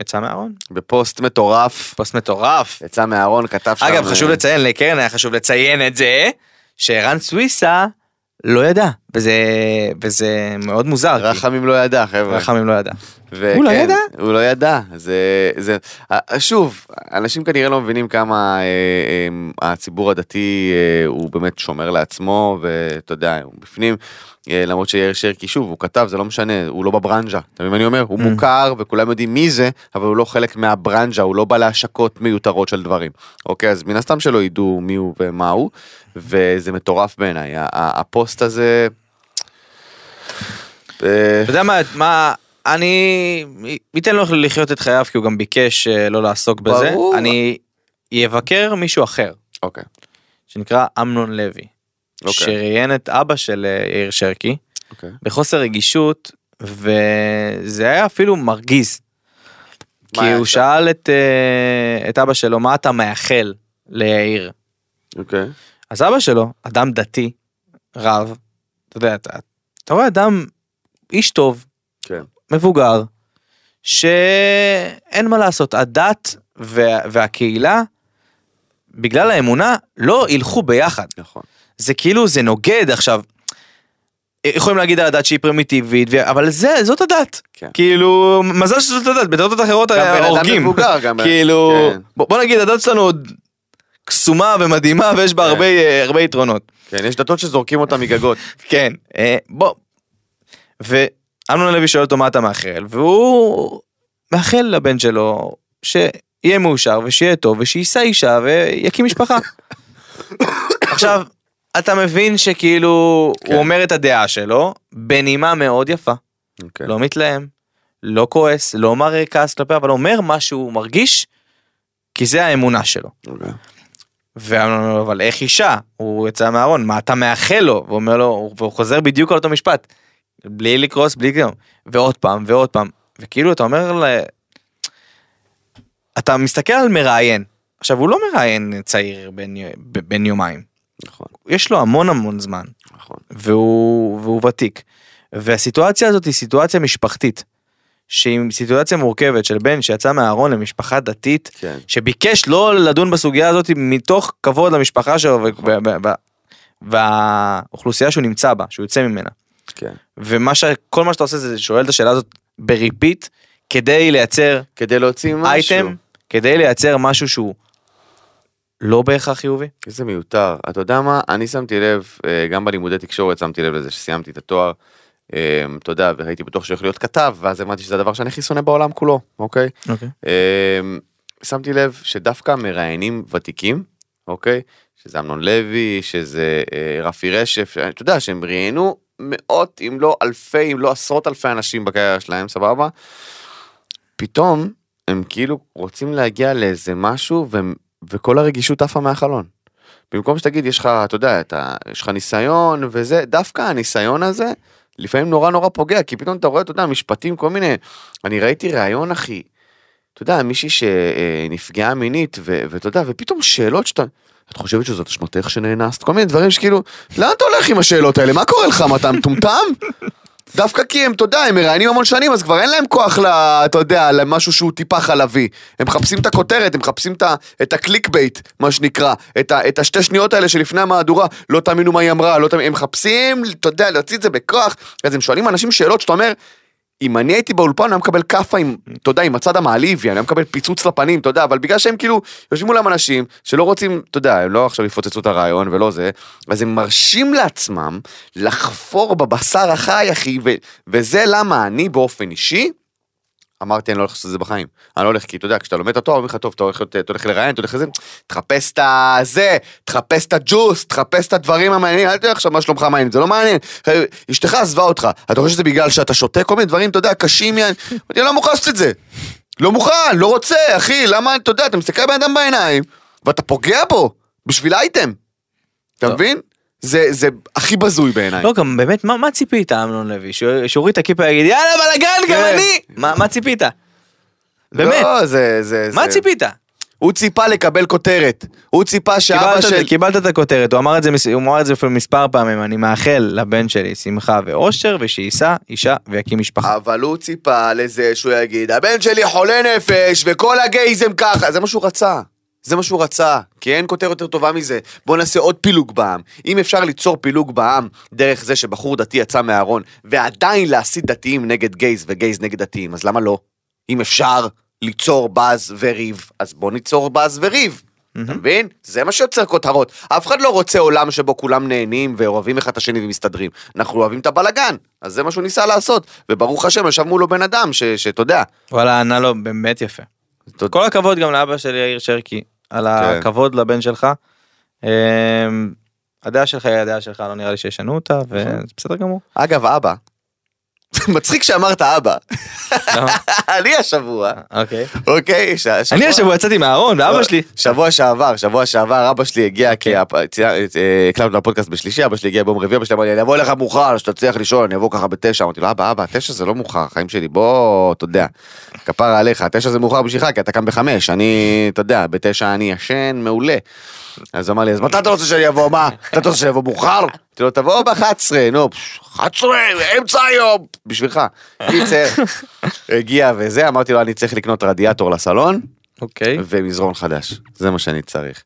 יצא מהארון. בפוסט מטורף, פוסט מטורף. יצא מהארון, כתב שם... אגב, חשוב לציין, לקרן היה חשוב לציין את זה, שערן סוויסה לא ידע, וזה, וזה מאוד מוזר. כי רחמים לא ידע, חבר'ה. רחמים לא ידע. וכן, הוא לא ידע? הוא לא ידע, זה, זה, אה, שוב, אנשים כנראה לא מבינים כמה אה, אה, הציבור הדתי אה, הוא באמת שומר לעצמו, ואתה יודע, הוא בפנים, למרות שיאיר שרקי, שוב, הוא כתב, זה לא משנה, הוא לא בברנז'ה, אתה מבין מה אני אומר? הוא Mm. מוכר וכולם יודעים מי זה, אבל הוא לא חלק מהברנז'ה, הוא לא בא להשקות מיותרות של דברים. אוקיי, אז מן הסתם שלא ידעו מי הוא ומה הוא, וזה מטורף בעיניי, הפוסט הזה... אה, אתה יודע מה, מה, אני אתן לו לחיות את חייו כי הוא גם ביקש אה, לא לעסוק בזה. ברור. אני אבקר מישהו אחר, אוקיי, שנקרא אמנון לוי, אוקיי. שראיין את אבא של אה, יאיר שרקי, אוקיי. בחוסר רגישות, וזה היה אפילו מרגיז. כי הוא? שאל את, את אבא שלו, מה אתה מאחל ליאיר? אוקיי. אז אבא שלו, אדם דתי, רב, אתה יודע, אתה, אתה רואה אדם, איש טוב, כן. מבוגר, שאין מה לעשות, הדת וה, והקהילה, בגלל האמונה, לא ילכו ביחד. נכון. זה כאילו, זה נוגד עכשיו. יכולים להגיד על הדת שהיא פרימיטיבית, אבל זה, זאת הדת. כן. כאילו, מזל שזאת הדת, בדתות אחרות גם בן אדם הורגים. מבוגר, גם כאילו, כן. בוא, בוא נגיד, הדת שלנו עוד קסומה ומדהימה ויש בה כן. הרבה, אה, הרבה יתרונות. כן, יש דתות שזורקים אותם מגגות. (laughs) כן, אה, בוא. ואמנון לוי שואל אותו מה אתה מאחל, והוא מאחל לבן שלו שיהיה מאושר ושיהיה טוב ושיישא אישה ויקים משפחה. (coughs) עכשיו, אתה מבין שכאילו כן. הוא אומר את הדעה שלו בנימה מאוד יפה, אוקיי. לא מתלהם, לא כועס, לא מראה כעס כלפי, אבל אומר מה שהוא מרגיש, כי זה האמונה שלו. אוקיי. ואמרנו לו, אבל איך אישה? הוא יצא מהארון, מה אתה מאחל לו? והוא אומר לו, והוא חוזר בדיוק על אותו משפט. בלי לקרוס, בלי כלום. ועוד פעם, ועוד פעם. וכאילו אתה אומר ל... אתה מסתכל על מראיין. עכשיו, הוא לא מראיין צעיר בן, בן יומיים. נכון, יש לו המון המון זמן, נכון. והוא, והוא ותיק. והסיטואציה הזאת היא סיטואציה משפחתית. שהיא סיטואציה מורכבת של בן שיצא מהארון למשפחה דתית, כן. שביקש לא לדון בסוגיה הזאת מתוך כבוד למשפחה שלו והאוכלוסייה שהוא נמצא בה, שהוא יוצא ממנה. כן. ומה ש... כל מה שאתה עושה זה שואל את השאלה הזאת ב repeat, כדי לייצר כדי להוציא משהו. אייטם, כדי לייצר משהו שהוא לא בהכרח חיובי. איזה מיותר. אתה יודע מה? אני שמתי לב, אה, גם בלימודי תקשורת שמתי לב לזה שסיימתי את התואר. אה, אתה יודע, והייתי בטוח שהולך להיות כתב, ואז הבנתי שזה הדבר שאני הכי שונא בעולם כולו, אוקיי? אוקיי. אה, שמתי לב שדווקא מראיינים ותיקים, אוקיי? שזה אמנון לוי, שזה רפי רשף, אתה יודע שהם ראיינו מאות אם לא אלפי אם לא עשרות אלפי אנשים בקריירה שלהם, סבבה? פתאום הם כאילו רוצים להגיע לאיזה משהו והם, וכל הרגישות עפה מהחלון. במקום שתגיד יש לך, אתה יודע, אתה, יש לך ניסיון וזה, דווקא הניסיון הזה לפעמים נורא נורא פוגע, כי פתאום אתה רואה, אתה יודע, משפטים, כל מיני, אני ראיתי ראיון אחי, אתה יודע, מישהי שנפגעה מינית, ו- ואתה יודע, ופתאום שאלות שאתה, את חושבת שזאת אשמתך שנאנסת? כל מיני דברים שכאילו, לאן אתה הולך עם השאלות האלה? מה קורה לך? מה אתה מטומטם? דווקא כי הם, אתה יודע, הם מראיינים המון שנים, אז כבר אין להם כוח ל... אתה יודע, למשהו שהוא טיפה חלבי. הם מחפשים את הכותרת, הם מחפשים את, את ה click bait, מה שנקרא. את, ה, את השתי שניות האלה שלפני המהדורה, לא תאמינו מה היא אמרה, לא תאמינו, הם מחפשים, אתה יודע, להוציא את זה בכוח. אז הם שואלים אנשים שאלות שאתה אומר, אם אני הייתי באולפן, אני היה מקבל כאפה עם, אתה יודע, עם הצד המעליב, אני היה מקבל פיצוץ לפנים, אתה יודע, אבל בגלל שהם כאילו, יושבים מולם אנשים שלא רוצים, אתה יודע, הם לא עכשיו יפוצצו את הרעיון ולא זה, אז הם מרשים לעצמם לחפור בבשר החי, אחי, ו- וזה למה אני באופן אישי, אמרתי, אני לא הולך לעשות את זה בחיים. אני לא הולך, כי אתה יודע, כשאתה לומד את התואר, אומרים לך, טוב, אתה הולך, להיות- אתה הולך לראיין, אתה הולך לזה, תחפש את הזה, תחפש את הג'וס, תחפש את הדברים המעניינים, אל תראה עכשיו מה שלומך מעניין, זה לא מעניין. אשתך עזבה אותך, אתה חושב שזה בגלל שאתה שותה כל מיני דברים, אתה יודע, קשים, אני לא מוכן לעשות את זה. לא מוכן, לא רוצה, אחי, למה, אתה יודע, אתה מסתכל לבן אדם בעיניים, ואתה פוגע בו, בשביל אייטם. אתה. מבין? זה, זה הכי בזוי בעיניי. לא, גם באמת, מה מה ציפית, אמנון לוי? את הכיפה ויגיד, יאללה, בלאגן, גם כן. אני! מה מה ציפית? באמת, לא, זה, זה, מה זה- ציפית? הוא ציפה לקבל כותרת. הוא ציפה שאבא קיבלת- של... קיבלת את הכותרת, הוא אמר את זה הוא אמר את זה מספר פעמים, אני מאחל לבן שלי שמחה ואושר, ושיישא אישה ויקים משפחה. אבל הוא ציפה לזה שהוא יגיד, הבן שלי חולה נפש, וכל הגייזם ככה. זה מה שהוא רצה. זה מה שהוא רצה, כי אין כותרת יותר טובה מזה. בוא נעשה עוד פילוג בעם. אם אפשר ליצור פילוג בעם דרך זה שבחור דתי יצא מהארון, ועדיין להסית דתיים נגד גייז וגייז נגד דתיים, אז למה לא? אם אפשר ליצור באז וריב, אז בוא ניצור באז וריב. אתה מבין? זה מה שיוצר כותרות. אף אחד לא רוצה עולם שבו כולם נהנים ואוהבים אחד את השני ומסתדרים. אנחנו אוהבים את הבלגן, אז זה מה שהוא ניסה לעשות. וברוך השם, ישב מולו בן אדם שאתה יודע. וואלה, ענה לו באמת יפה. כל הכבוד גם לאבא של יאיר שרקי, על הכבוד לבן שלך. אמ, הדעה שלך היא הדעה שלך, לא נראה לי שישנו אותה, וזה בסדר גמור. אגב, אבא. (laughs) מצחיק שאמרת אבא. (laughs) אני השבוע, אוקיי. אוקיי? שבוע- אני השבוע יצאתי מהארון, ואבא שלי. שבוע שעבר, שבוע שעבר אבא שלי הגיע, כי הפ- צי- אה, הקלטנו את הפודקאסט בשלישי, אבא שלי הגיע ביום רביעי, אבא שלי אמר לי, אני אבוא אליך מאוחר, שתצליח לישון, אני אבוא ככה בתשע, אמרתי לו, אבא, אבא, תשע זה לא מאוחר, החיים שלי, בוא, אתה יודע, כפרה עליך, תשע זה מאוחר בשבילך, כי אתה קם בחמש, אני, אתה יודע, בתשע אני ישן מעולה. אז אמר לי, אז מתי אתה רוצה שאני אבוא, מה? אתה רוצה שאני אבוא מאוחר? אמרתי לו, תבוא ב-11, נו, פש, 11, אמצע היום, בשבילך. קיצר, (laughs) הגיע וזה, אמרתי לו, אני צריך לקנות רדיאטור לסלון, אוקיי. ומזרון חדש, זה מה שאני צריך.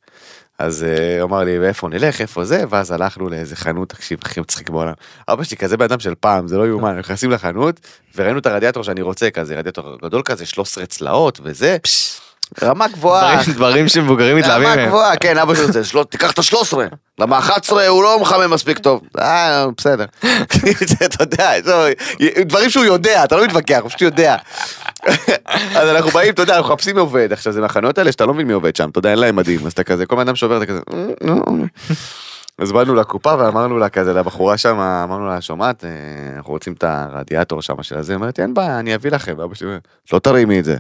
אז אה, הוא אמר לי, ואיפה נלך, איפה זה, ואז הלכנו לאיזה חנות, תקשיב, הכי מצחיק בעולם. אבא שלי כזה בן אדם של פעם, זה לא יאומן, נכנסים לחנות, וראינו את הרדיאטור שאני רוצה, כזה רדיאטור גדול כזה, 13 צלעות וזה, רמה גבוהה. דברים- שמבוגרים מתלהבים רמה מהם. גבוהה, כן, אבא שלי רוצה, "שלוש- תיקח את ה-13, למה 11 הוא לא מחמם מספיק טוב. אה, בסדר. (laughs) אתה יודע, זה- דברים שהוא יודע, אתה לא מתווכח, הוא פשוט יודע. (laughs) אז אנחנו באים, אתה יודע, אנחנו מחפשים עובד, עכשיו זה מהחנויות האלה שאתה לא מבין מי עובד שם, אתה יודע, אין להם מדים, אז אתה כזה, כל אדם שעובר, אתה כזה. (laughs) אז באנו לקופה ואמרנו לה כזה, לבחורה שם, אמרנו לה, שומעת, אה, אנחנו רוצים את הרדיאטור שם של הזה, היא אומרת, אין בעיה, אני אביא לכם, ואבא שלי אומר, לא תרימי את זה,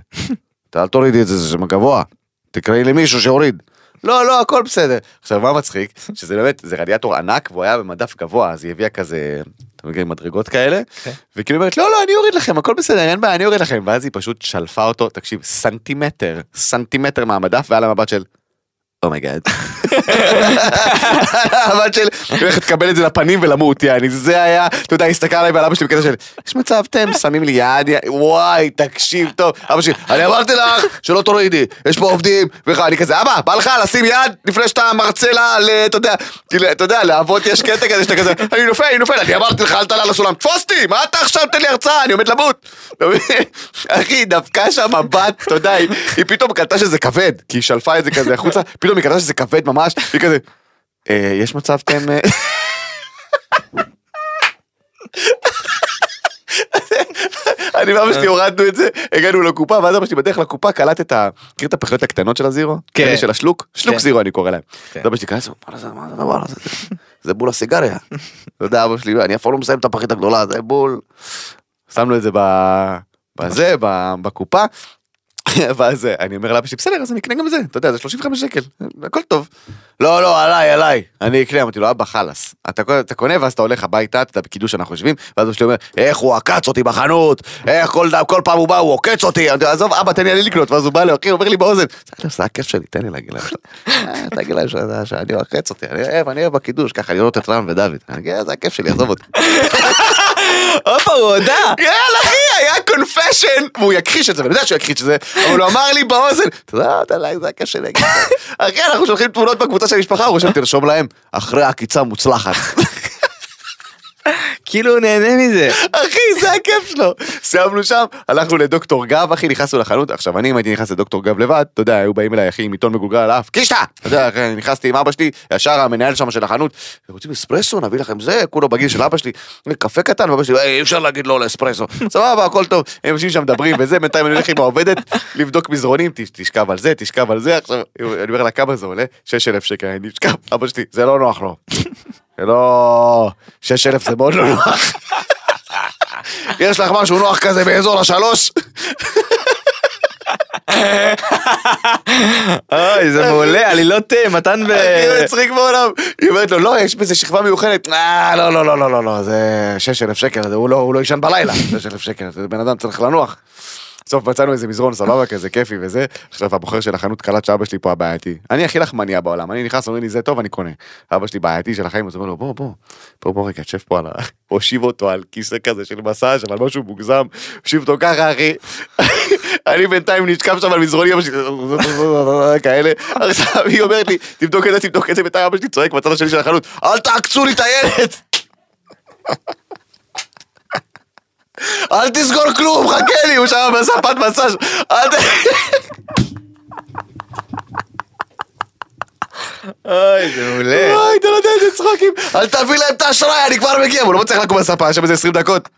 אל תורידי את זה, זה שם גבוה, תקראי למישהו שיוריד. לא, לא, הכל בסדר. עכשיו, מה מצחיק? שזה באמת, זה רדיאטור ענק, והוא היה במדף גבוה, אז היא הביאה כזה, אתה מבין, מדרגות כאלה, כן. וכאילו אומרת, לא, לא, אני אוריד לכם, הכל בסדר, אין בעיה, אני אוריד לכם. ואז היא פשוט שלפה אותו, תקשיב, סנטימטר, סנטימטר מהמדף, והיה לה מבט של, "Oh, oh my god. המבט של, היא הולכת לקבל את זה לפנים ולמות, יעני, זה היה, אתה יודע, הסתכל עליי ועל אבא שלי בקטע של, יש מצב אתם שמים לי יד, וואי, תקשיב טוב, אבא שלי, אני אמרתי לך שלא תורידי, יש פה עובדים, וככה, אני כזה, אבא, בא לך לשים יד לפני שאתה מרצה לה, אתה יודע, כאילו, אתה יודע, לאבות יש קטע כזה שאתה כזה, אני נופל, אני נופל, אני אמרתי לך, אל תעלה על הסולם, תפוס אותי, מה אתה עכשיו? תן לי הרצאה, אני עומד למות. אחי, דווקא שם מבט, אתה יודע, היא- פתאום קלטה שזה כבד, כי היא שלפה את היא קלטה שזה כבד ממש, היא כזה, "אה, יש מצב אתם... אה, אני ואבא שלי הורדנו את זה, הגענו לקופה, ואז אבא שלי בדרך לקופה קלט את ה... מכיר את הפחיות הקטנות של הזירו? כן. של השלוק? שלוק כן. זירו אני קורא להם. כן. אז אבא שלי קלט, מה זה מה זה הדבר הזה? זה בול הסיגריה. אתה יודע, אבא שלי, אני אף פעם לא מסיים את הפחית הגדולה, זה בול. שמנו את זה בזה, בקופה. (laughs) ואז אני אומר לאבא שלי, בסדר, אז אני אקנה גם זה, אתה יודע, זה 35 שקל, הכל טוב. לא, לא, עליי, עליי, אני אקנה, אמרתי לו, אבא, חלאס. אתה אתה קונה ואז אתה הולך הביתה, אתה בקידוש אנחנו יושבים, ואז אבא שלי אומר, איך הוא עקץ אותי בחנות, איך כל כל פעם הוא בא, הוא עוקץ אותי, אמרתי עזוב, אבא, תן לי לקנות, ואז הוא בא לי, אחי, אומר לי באוזן, "בסדר, זה הכיף שלי, תן לי להגיד להם, "אה, תגיד להם שאני עוקץ אותי, אני אוהב, אני אוהב בקידוש, ככה לראות את רם ודוד, אגיד, זה הכיף שלי, עזוב אותי. הופה, הוא הודה. יאללה אחי, היה קונפשן, והוא יכחיש את זה, ואני יודע שהוא יכחיש את זה, אבל הוא אמר לי באוזן, אתה יודע, זה הכיף שלי. (laughs) אחי, אנחנו שולחים תמונות בקבוצה של המשפחה, הוא רושם, תרשום להם, אחרי עקיצה מוצלחת. כאילו הוא נהנה מזה. אחי, זה הכיף שלו. סיימנו שם, הלכנו לדוקטור גב, אחי, נכנסנו לחנות. עכשיו, אני אם הייתי נכנס לדוקטור גב לבד, אתה יודע, היו באים אליי, אחי, עם עיתון מגולגל על האף, קישטה! אתה יודע, נכנסתי עם אבא שלי, ישר המנהל שם של החנות, רוצים אספרסו, נביא לכם זה, כולו בגיל של אבא שלי, קפה קטן, ואבא שלי, "אה, אי אפשר להגיד לא לאספרסו. סבבה, הכל טוב, הם יושבים שם מדברים וזה, בינתיים אני הולך עם העובדת לבדוק מזרונים, "ת- תשכב על זה, תשכב על זה, עכשיו, אני אומר לה, כמה זה עולה? 6,000 שקל, אני נשכב, אבא שלי, זה נוח לו. לא... 6,000 זה מאוד לא נוח. יש לך משהו נוח כזה באזור השלוש? אוי זה מעולה עלילות אה, מתן ו... הכי מצחיק בעולם. היא אומרת לו, לא, יש בזה שכבה מיוחדת. אה, לא, לא, לא, לא, לא, לא, זה 6,000 שקל, לא- הוא לא יישן בלילה, 6,000 שקל, זה בן אדם צריך לנוח. בסוף מצאנו איזה מזרון סבבה כזה כיפי וזה, עכשיו הבוחר של החנות קלט שאבא שלי פה הבעייתי. אני הכי לחמניה בעולם, אני נכנס, אומרים לי זה טוב, אני קונה. אבא שלי בעייתי של החיים, אז הוא אומר לו בוא בוא, בוא בוא רגע, תשב פה על ה... (laughs) הושיב אותו על כיסא כזה של מסאז' אבל משהו מוגזם, הושיב אותו ככה אחי. (laughs) אני בינתיים נשכב שם על מזרוני, אבא שלי, (laughs) כאלה, עכשיו היא אומרת לי, תבדוק את זה, תבדוק את זה, בינתיים אבא שלי צועק בצד השני של החנות, אל תעקצו לי את הילד! אל תסגור כלום, חכה לי, הוא שם בספת מסאז', אל ת... אוי זה מעולה. וואי, אתה לא יודע איזה צחוקים. אל תביא להם את האשראי, אני כבר מגיע, הוא לא מצליח לקום בספה, יש שם איזה 20 דקות.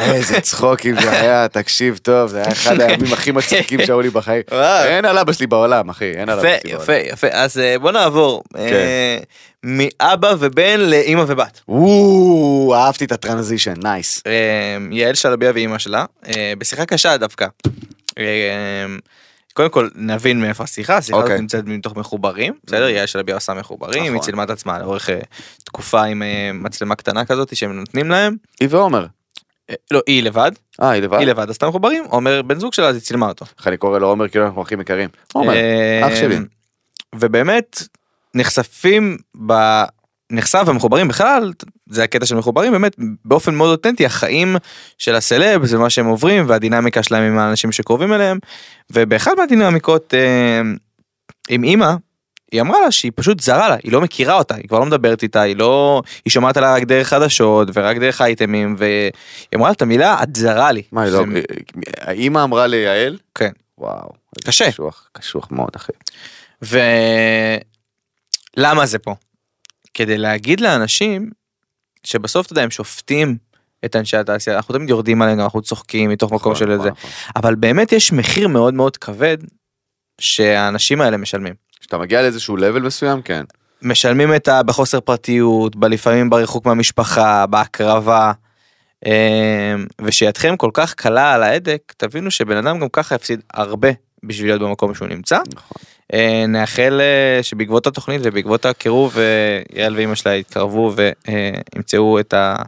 איזה צחוקים זה היה, תקשיב טוב, זה היה אחד הימים הכי מצחיקים שהיו לי בחיים. אין על אבא שלי בעולם, אחי, אין על אבא יפה שלי בעולם. יפה יפה אז אה, בוא נעבור אה, מאבא ובן לאימא ובת. וואו, אהבתי את הטרנזישן, נייס. אה, יעל שלביה ואימא שלה אה, בשיחה קשה דווקא. אה, קודם כל נבין מאיפה השיחה, השיחה הזאת אוקיי. נמצאת מתוך מחוברים, בסדר? יעל שלביה עושה מחוברים, היא נכון. צילמה את עצמה לאורך תקופה עם מצלמה קטנה כזאת שהם נותנים להם. היא ועומר. לא, היא לבד, אה, היא לבד? היא לבד עשתה מחוברים, עומר בן זוג שלה אז היא צילמה אותו. איך אני קורא לו עומר כאילו אנחנו אחים יקרים. עומר, אח שלי. ובאמת נחשפים ב... נחשף ומחוברים בכלל זה הקטע של מחוברים באמת באופן מאוד אותנטי החיים של הסלב זה מה שהם עוברים והדינמיקה שלהם עם האנשים שקרובים אליהם ובאחד מהדינמיקות אה, עם אימא היא אמרה לה שהיא פשוט זרה לה היא לא מכירה אותה היא כבר לא מדברת איתה היא לא היא שומעת עליה רק דרך חדשות ורק דרך אייטמים והיא אמרה לה את המילה את זרה לי. מה, היא זה- לא... האמא אמרה ליעל? כן. וואו. קשה. קשוח, קשוח מאוד, אחי. ולמה זה פה? כדי להגיד לאנשים שבסוף אתה יודע הם שופטים את אנשי התעשייה אנחנו תמיד יורדים עליהם אנחנו צוחקים מתוך מקום נכון, של נכון, זה נכון. אבל באמת יש מחיר מאוד מאוד כבד שהאנשים האלה משלמים. כשאתה מגיע לאיזשהו לבל מסוים, כן. משלמים את ה... בחוסר פרטיות, בלפעמים בריחוק מהמשפחה, בהקרבה. אמ, ושידכם כל כך קלה על ההדק, תבינו שבן אדם גם ככה יפסיד הרבה בשביל להיות במקום שהוא נמצא. נכון. אה, נאחל אה, שבעקבות התוכנית ובעקבות הקירוב אה, יעל ואימא שלה יתקרבו וימצאו את האחד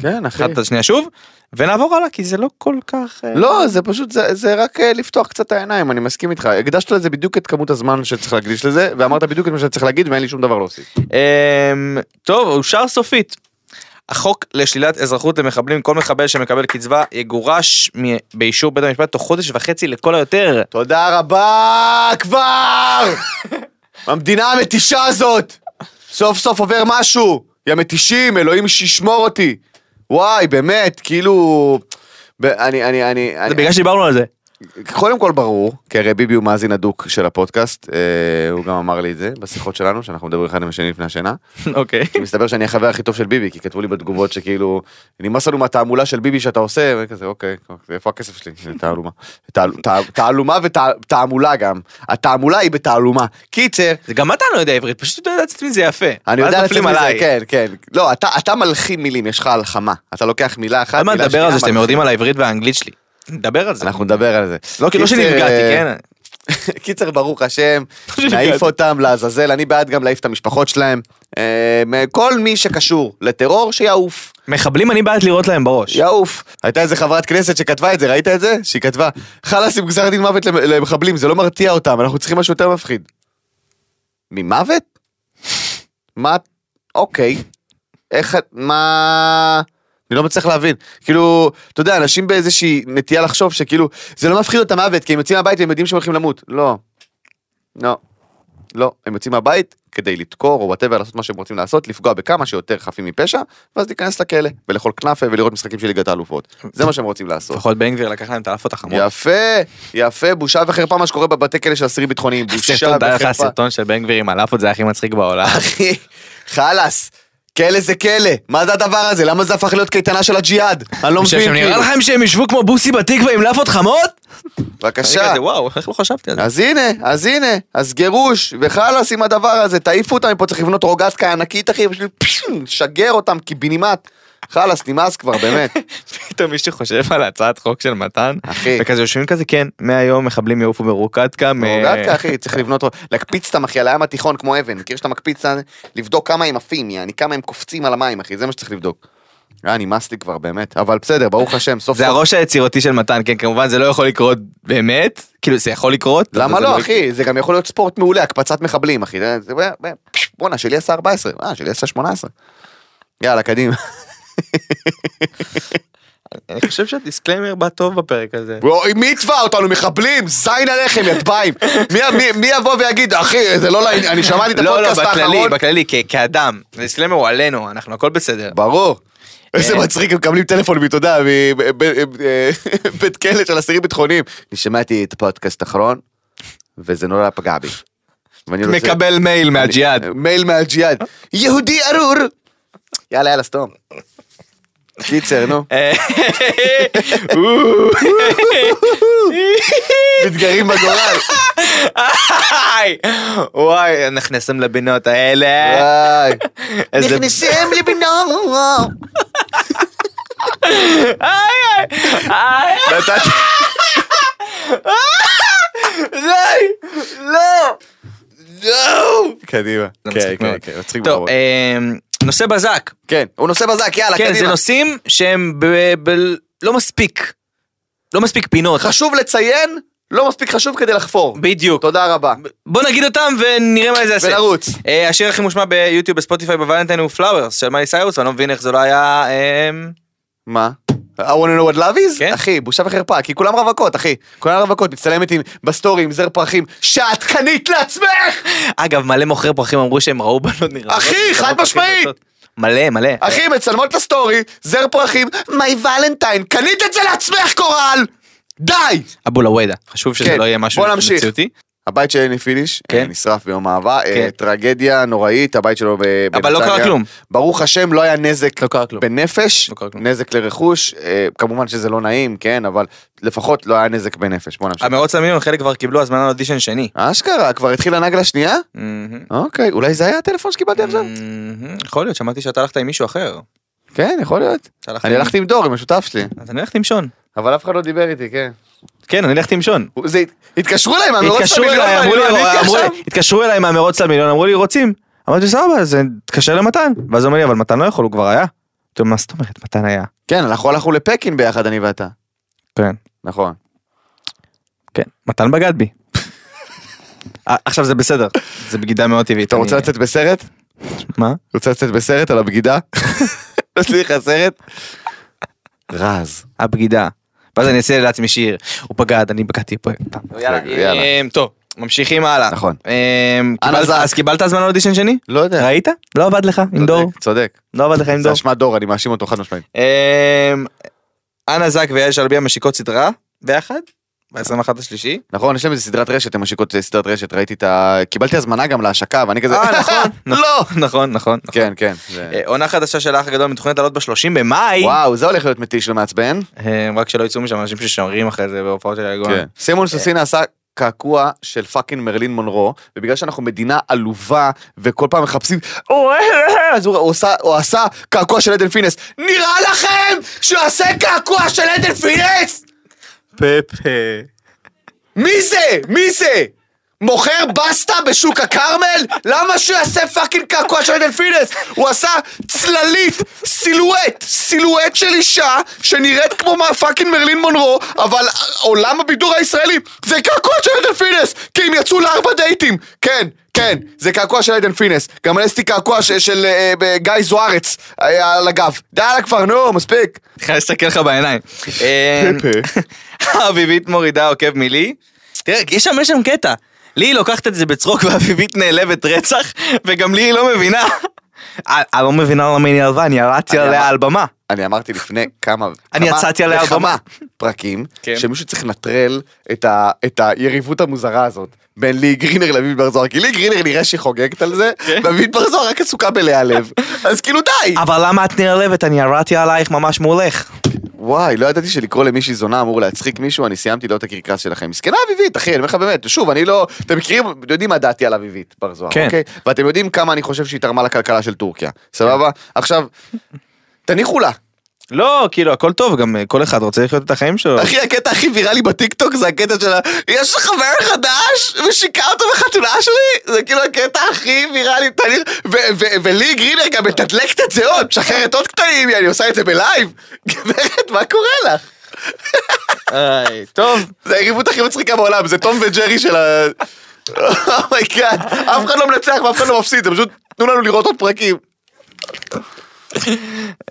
כן, אחי. את השנייה שוב ונעבור הלאה כי זה לא כל כך לא, זה פשוט, זה, זה רק לפתוח קצת העיניים, אני מסכים איתך. הקדשת לזה בדיוק את כמות הזמן שצריך להקדיש לזה, ואמרת בדיוק את מה שצריך להגיד, ואין לי שום דבר להוסיף. אמ, טוב אושר סופית. החוק לשלילת אזרחות למחבלים כל מחבל שמקבל קצבה יגורש מ- באישור בית המשפט תוך חודש וחצי לכל היותר. תודה רבה כבר! (laughs) המדינה המתישה הזאת! סוף סוף עובר משהו! יא מתישים, אלוהים שישמור אותי! וואי, באמת, כאילו... ב- אני, אני, אני... זה אני בגלל שדיברנו על זה. קודם כל ברור, כי הרי ביבי הוא מאזין הדוק של הפודקאסט, אה, הוא גם אמר לי את זה בשיחות שלנו, שאנחנו מדברים אחד עם השני לפני השינה. (laughs) אוקיי. כי מסתבר שאני החבר הכי טוב של ביבי, כי כתבו לי בתגובות שכאילו, נמאס לנו מהתעמולה של ביבי שאתה עושה, וכזה, אוקיי, איפה הכסף שלי? תעלומה. תעל- תע- תעלומה ותעמולה גם. התעמולה היא בתעלומה. קיצר, זה גם אתה לא יודע עברית פשוט אתה יודע לצאת מזה יפה. אני יודע לצאת מזה. כן, כן. לא, אתה, מלחים מילים, יש לך הלחמה. אתה לוקח מילה אחת, עוד מעט מילה נדבר על שנייה, זה שאתם. יורדים על העברית והאנגלית שלי. נדבר על זה. אנחנו נדבר על זה. לא כי לא קיצר, שנפגעתי אה, כן. (laughs) קיצר, ברוך השם, שנפגעתי. נעיף אותם לעזאזל, אני בעד גם להעיף את המשפחות שלהם. אה, כל מי שקשור לטרור, שיעוף. מחבלים אני בעד לראות להם בראש. יעוף. הייתה איזה חברת כנסת שכתבה את זה, ראית את זה? שהיא כתבה, חלאס עם גזר דין מוות למ- למחבלים, זה לא מרתיע אותם, אנחנו צריכים משהו יותר מפחיד. ממוות? מה? אוקיי. איך, מה... אני לא מצליח להבין. כאילו, אתה יודע, אנשים באיזושהי נטייה לחשוב שכאילו, זה לא מפחיד אותם מוות, כי הם יוצאים מהבית והם יודעים שהם הולכים למות. לא. לא. לא, הם יוצאים מהבית כדי לדקור או וואטאבר לעשות מה שהם רוצים לעשות, לפגוע בכמה שיותר חפים מפשע, ואז להיכנס לכלא ולאכול כנאפה ולראות משחקים של ליגת האלופות. זה מה שהם רוצים לעשות. לפחות בן גביר לקח להם את האלפות החמות. יפה, יפה, בושה וחרפה מה שקורה בבתי כלא של אסירים ביטחוניים, בושה וחרפה. הסרטון של בן גביר עם הלאפות זה הכי מצחיק בעולם. אחי, חלאס, כלא זה כלא, מה זה הדבר הזה? למה זה הפך להיות קייטנה של הג'יהאד? אני לא מבין, שנראה כאילו. לכם שהם ישבו כמו בוסי בתקווה עם לאפות חמות? בבקשה. וואו, איך לא חשבתי על זה? אז הנה, אז הנה, אז גירוש, וחלאס עם הדבר הזה, תעיפו אותם מפה, צריך לבנות רוגטקה ענקית, אחי, פשוט שגר אותם קיבינימט. חלאס, נמאס כבר, באמת. (laughs) פתאום מישהו חושב על הצעת חוק של מתן, אחי. וכזה יושבים כזה, כן, מהיום מחבלים יעופו ברוקטקה. מ- רוגטקה, אחי, צריך לבנות, להקפיץ אותם, אחי, על הים התיכון כמו אבן, מכיר שאתה מקפיץ, לבדוק כמה הם עפים, יעני, כמה הם קופצים על המים, אחי, זה מה שצריך לבדוק. אה, נמאס לי כבר, באמת, אבל בסדר, ברוך השם, סוף זה סוף. הראש היצירתי של מתן, כן, כמובן זה לא יכול לקרות באמת, כאילו זה יכול לקרות. למה זה לא, אחי? זה גם יכול להיות ספורט מעולה, הקפצת מחבלים, אחי. זה- זה- בואנה, שלי עשה 14, אה, שלי עשה 18. יאללה, קדימה. אני חושב שה disclaimer בא טוב בפרק הזה. אוי, מי יתבע אותנו, מחבלים? זין עליכם, יא טבעים. מי- מי- מי יבוא ויגיד, אחי, זה לא לעניין, אני שמעתי את לא, לא, הפודקאסט בכללי, האחרון. בכללי, כ- כאדם. ה disclaimer הוא עלינו, אנחנו הכל בסדר. ברור. איזה אה. מצחיק, הם מקבלים טלפון, אתה יודע, מבית כלא של אסירים ביטחוניים. אני שמעתי את הפודקאסט האחרון, וזה נורא פגע בי. מקבל מייל מהג'יהאד. מייל מהג'יהאד. יהודי ארור. יאללה, יאללה, סתום. קיצר, נו. אה, (laughs) מתגרים בגורל. וואי, נכנסים לבינות האלה. נכנסים לבינו. איי, איי, נתתי- די, לא. לא. קדימה. זה כן, כן. כן, מצחיק. אמ, נושא בזק. כן, הוא נושא בזק, יאללה, כן, זה קדימה. נושאים שהם ב- ב- לא מספיק. לא מספיק פינות. חשוב לציין, לא מספיק חשוב כדי לחפור. בדיוק. תודה רבה. בוא נגיד אותם ונראה מה זה יעשה. ונרוץ. אה, השיר הכי מושמע ביוטיוב, בספוטיפיי, בוולנטיין הוא פלאוורס של מלי סיירוס, ואני לא מבין איך זה לא היה... אמ, מה? I want to know what love is? כן. אחי, בושה וחרפה, כי כולם רווקות, אחי. כולם רווקות, מצטלמת עם, בסטורי עם זר פרחים, שאת קנית לעצמך! אגב, מלא מוכרי פרחים אמרו שהם ראו בנות נראה. אחי, חד משמעית. מלא, מלא. אחי, מצלמות את הסטורי, זר פרחים, My valentine, קנית את זה לעצמך, קורל! די! אבו לוואדה. חשוב שזה כן, לא יהיה משהו. מציאותי. הבית של אלי פיליש כן. אה, נשרף ביום אהבה, אה, כן. טרגדיה נוראית, הבית שלו ב- אבל לא בנתניה. קרה כלום. ברוך השם, לא היה נזק לא קרה כלום. בנפש, לא קרה כלום. נזק לרכוש, אה, כמובן שזה לא נעים, כן, אבל לפחות לא היה נזק בנפש, בוא נמשיך. המרוץ למיליון חלק כבר קיבלו הזמנה לאודישן שני. אשכרה, כבר התחילה נגלה שנייה? מהמם. אוקיי, אולי זה היה הטלפון שקיבלתי עכשיו? יכול להיות, שמעתי שאתה הלכת עם מישהו אחר. כן, יכול להיות. אני הלכתי עם דור, עם השותף שלי, אז אני הלכתי עם שון. אבל אף אחד לא דיבר איתי, כן. כן, אני הלכתי עם שון. זה, התקשרו אליי מהמרוץ התקשרו למיליון, אליי, ואני אמרו לי, לא אמרו לי-. התקשרו אליי מהמרוץ למיליון, אמרו לי רוצים. אמרתי סבבה, אז תתקשר למתן. ואז הוא אומר לי, אבל מתן לא יכול, הוא כבר היה. אמרתי לו, מה זאת אומרת, מתן היה. כן, אנחנו הלכנו לפקין ביחד, אני ואתה. כן. נכון. כן, מתן בגד בי. אה, עכשיו זה בסדר, זה בגידה מאוד טבעית. אתה רוצה לצאת בסרט? מה? רוצה לצאת בסרט על הבגידה? עשיתי לך סרט? רז. הבגידה. ואז אני אעשה לעצמי שיר, הוא בגד, אני בגדתי פה. יאללה. אמ, טוב, ממשיכים הלאה. נכון. אמ. אז קיבלת הזמן לאודישן שני? לא יודע. ראית? לא עבד לך עם דור? צודק. לא עבד לך עם זה דור? אשמת דור, אני מאשים אותו חד משמעית. אמ, אנה זק ויעל שלביה משיקות סדרה ביחד? ב-21 השלישי? נכון, יש להם איזה סדרת רשת, הם משיקות סדרת רשת, ראיתי את ה... קיבלתי הזמנה גם להשקה, ואני כזה... אה, נכון. (laughs) לא! נכון, נכון. נכון. כן, כן. אה, עונה חדשה של האח הגדול מתוכננת לעלות ב-30 במאי. וואו, זה הולך להיות מתיש ומעצבן. אה, רק שלא יצאו משם אנשים ששומרים אחרי זה בהופעות של היגון. כן. סימון סוסינה עשה קעקוע של fucking מרלין מונרו, ובגלל שאנחנו מדינה עלובה, וכל פעם מחפשים, "או, אה, אה", אז הוא הוא עשה- הוא עשה קעקוע של עדן פינס. נראה לכם שהוא עושה קעקוע של עדן פינס? פפה. מי זה? מי זה? מוכר בסטה בשוק הכרמל? למה שהוא יעשה fucking קעקוע של עדן פינס? הוא עשה צללית, סילואט, סילואט של אישה שנראית כמו fucking מרלין מונרו, אבל עולם הבידור הישראלי זה קעקוע של עדן פינס! כי הם יצאו לארבע דייטים! כן, כן, זה קעקוע של עדן פינס. גם עשיתי קעקוע ש- של אה, אה, גיא זוארץ אה, על הגב. די כבר, נו, מספיק. אני להסתכל לך בעיניים. אה, פפה. אביבית מורידה עוקב מלי. תראה, יש שם יש שם קטע. לי היא לוקחת את זה בצחוק (laughs) ואביבית נעלבת רצח, וגם לי היא לא מבינה. אני אני לא מבינה למה היא נעלבה, אני ירדתי עליה על במה. אני אמרתי לפני כמה, אני יצאתי עליה על במה. פרקים, כן. שמישהו צריך לנטרל את היריבות המוזרה הזאת. בין לי גרינר לביב בר זוהר, כי לי גרינר נראה שהיא חוגגת על זה, כן. וביב בר זוהר רק עסוקה בלהיעלב. (laughs) אז כאילו די! אבל למה את נעלבת? אני ירדתי עלייך ממש מולך. וואי, לא ידעתי שלקרוא למישהי זונה אמור להצחיק מישהו, אני סיימתי להיות הקרקס שלכם. מסכנה אביבית, אחי, אני אומר לך באמת, שוב, אני לא... אתם מכירים, יודעים מה דעתי על אביבית בר זוהר, כן. אוקיי? ואתם יודעים כמה אני חושב שהיא תרמה לכלכלה של טורקיה, סבבה? עכשיו, תניחו לה. לא, כאילו הכל טוב, גם אה, כל אחד רוצה לחיות את החיים שלו. אחי, הקטע הכי ויראלי בטיקטוק זה הקטע של ה... יש לי חבר חדש ונשיקה אותו בחתונה שלי? זה כאילו הקטע הכי ויראלי, תהליך... ולי גרינר גם מתדלקת את זה עוד, משחררת עוד קטעים, אני עושה את זה בלייב. גברת, מה קורה לך? טוב. זה היריבות הכי מצחיקה בעולם, זה תום וג'רי של ה... Oh my god, אף אחד לא מנצח ואף אחד לא מפסיד, זה פשוט תנו לנו לראות עוד פרקים.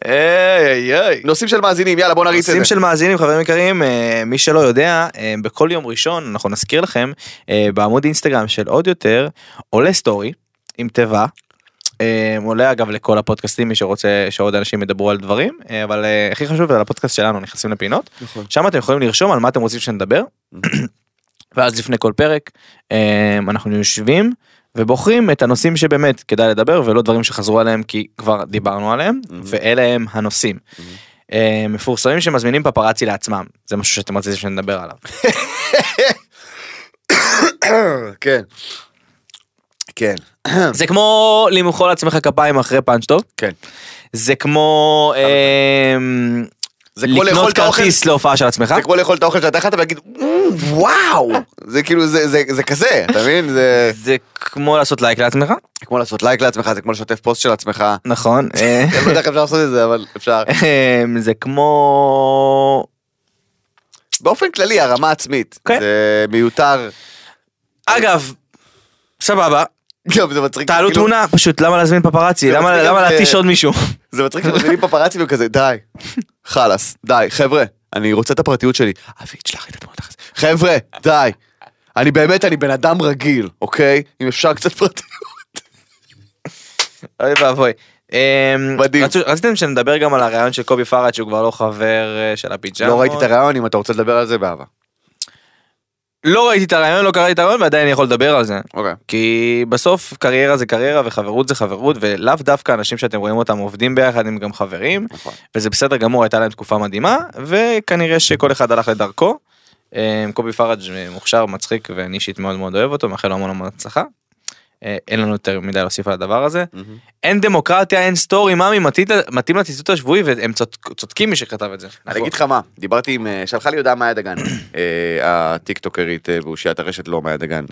איי איי איי. נושאים של מאזינים, יאללה בוא נריץ את נושאים זה. של מאזינים חברים יקרים אה, מי שלא יודע אה, בכל יום ראשון אנחנו נזכיר לכם אה, בעמוד אינסטגרם של עוד יותר עולה סטורי עם תיבה. עולה אגב לכל הפודקאסטים מי שרוצה שעוד אנשים ידברו על דברים אבל הכי חשוב על הפודקאסט שלנו נכנסים לפינות נכון. שם אתם יכולים לרשום על מה אתם רוצים שנדבר. (coughs) ואז לפני כל פרק אנחנו יושבים ובוחרים את הנושאים שבאמת כדאי לדבר ולא דברים שחזרו עליהם כי כבר דיברנו עליהם ואלה הם הנושאים. אה, מפורסמים שמזמינים פפראצי לעצמם זה משהו שאתם רציתם שנדבר עליו. כן. כן. זה כמו למחוא לעצמך כפיים אחרי פאנץ' טוב כן. זה כמו זה כמו לאכול לקנות את האוכל, כרטיס להופעה של עצמך. זה כמו לאכול את האוכל שאתה אכלת ולהגיד "מ, וואו, זה כאילו זה- זה זה כזה, אתה מבין? זה זה כמו לעשות לייק לעצמך כמו לעשות לייק לעצמך, זה כמו לשתף פוסט של עצמך. נכון אה, אני לא יודע איך אפשר לעשות את זה, אבל אפשר. אה, זה כמו באופן כללי הרמה עצמית, כן. זה מיותר. אגב סבבה גם זה מצחיק. תעלו תמונה פשוט למה להזמין פפראצי זה למה להתיש אה, עוד מישהו זה מצחיק שמזמינים פפראצי וכזה די, חלאס, די, חבר'ה, אני רוצה את הפרטיות שלי. אבי, תשלח לי את התמונות אחרי זה. חבר'ה, די. אני באמת, אני בן אדם רגיל, אוקיי? אם אפשר קצת פרטיות. אוי ואבוי. אמ, מדהים. רציתם שנדבר גם על הרעיון של קובי פראט שהוא כבר לא חבר אה, של הפיג'מות. לא ראיתי את הרעיון, אם אתה רוצה לדבר על זה, באהבה. לא ראיתי את הרעיון לא קראתי את הרעיון ועדיין אני יכול לדבר על זה. אוקיי. כי בסוף קריירה זה קריירה וחברות זה חברות ולאו דווקא אנשים שאתם רואים אותם עובדים ביחד הם גם חברים נכון. וזה בסדר גמור הייתה להם תקופה מדהימה וכנראה שכל אחד הלך לדרכו. אה, קובי פראג' מוכשר מצחיק ואני אישית מאוד מאוד אוהב אותו מאחל לו המון המון הצלחה. אה, אין לנו יותר מדי להוסיף על הדבר הזה. אין דמוקרטיה אין סטורי מאמי מתאים- לציטוט השבועי והם צודק- צודקים מי שכתב את זה. אני אגיד לך מה, דיברתי עם, אה, שלחה לי הודעה מאיה דגן, (clears throat) אה, הטיקטוקרית ואושיית הרשת, לא מאיה דגן,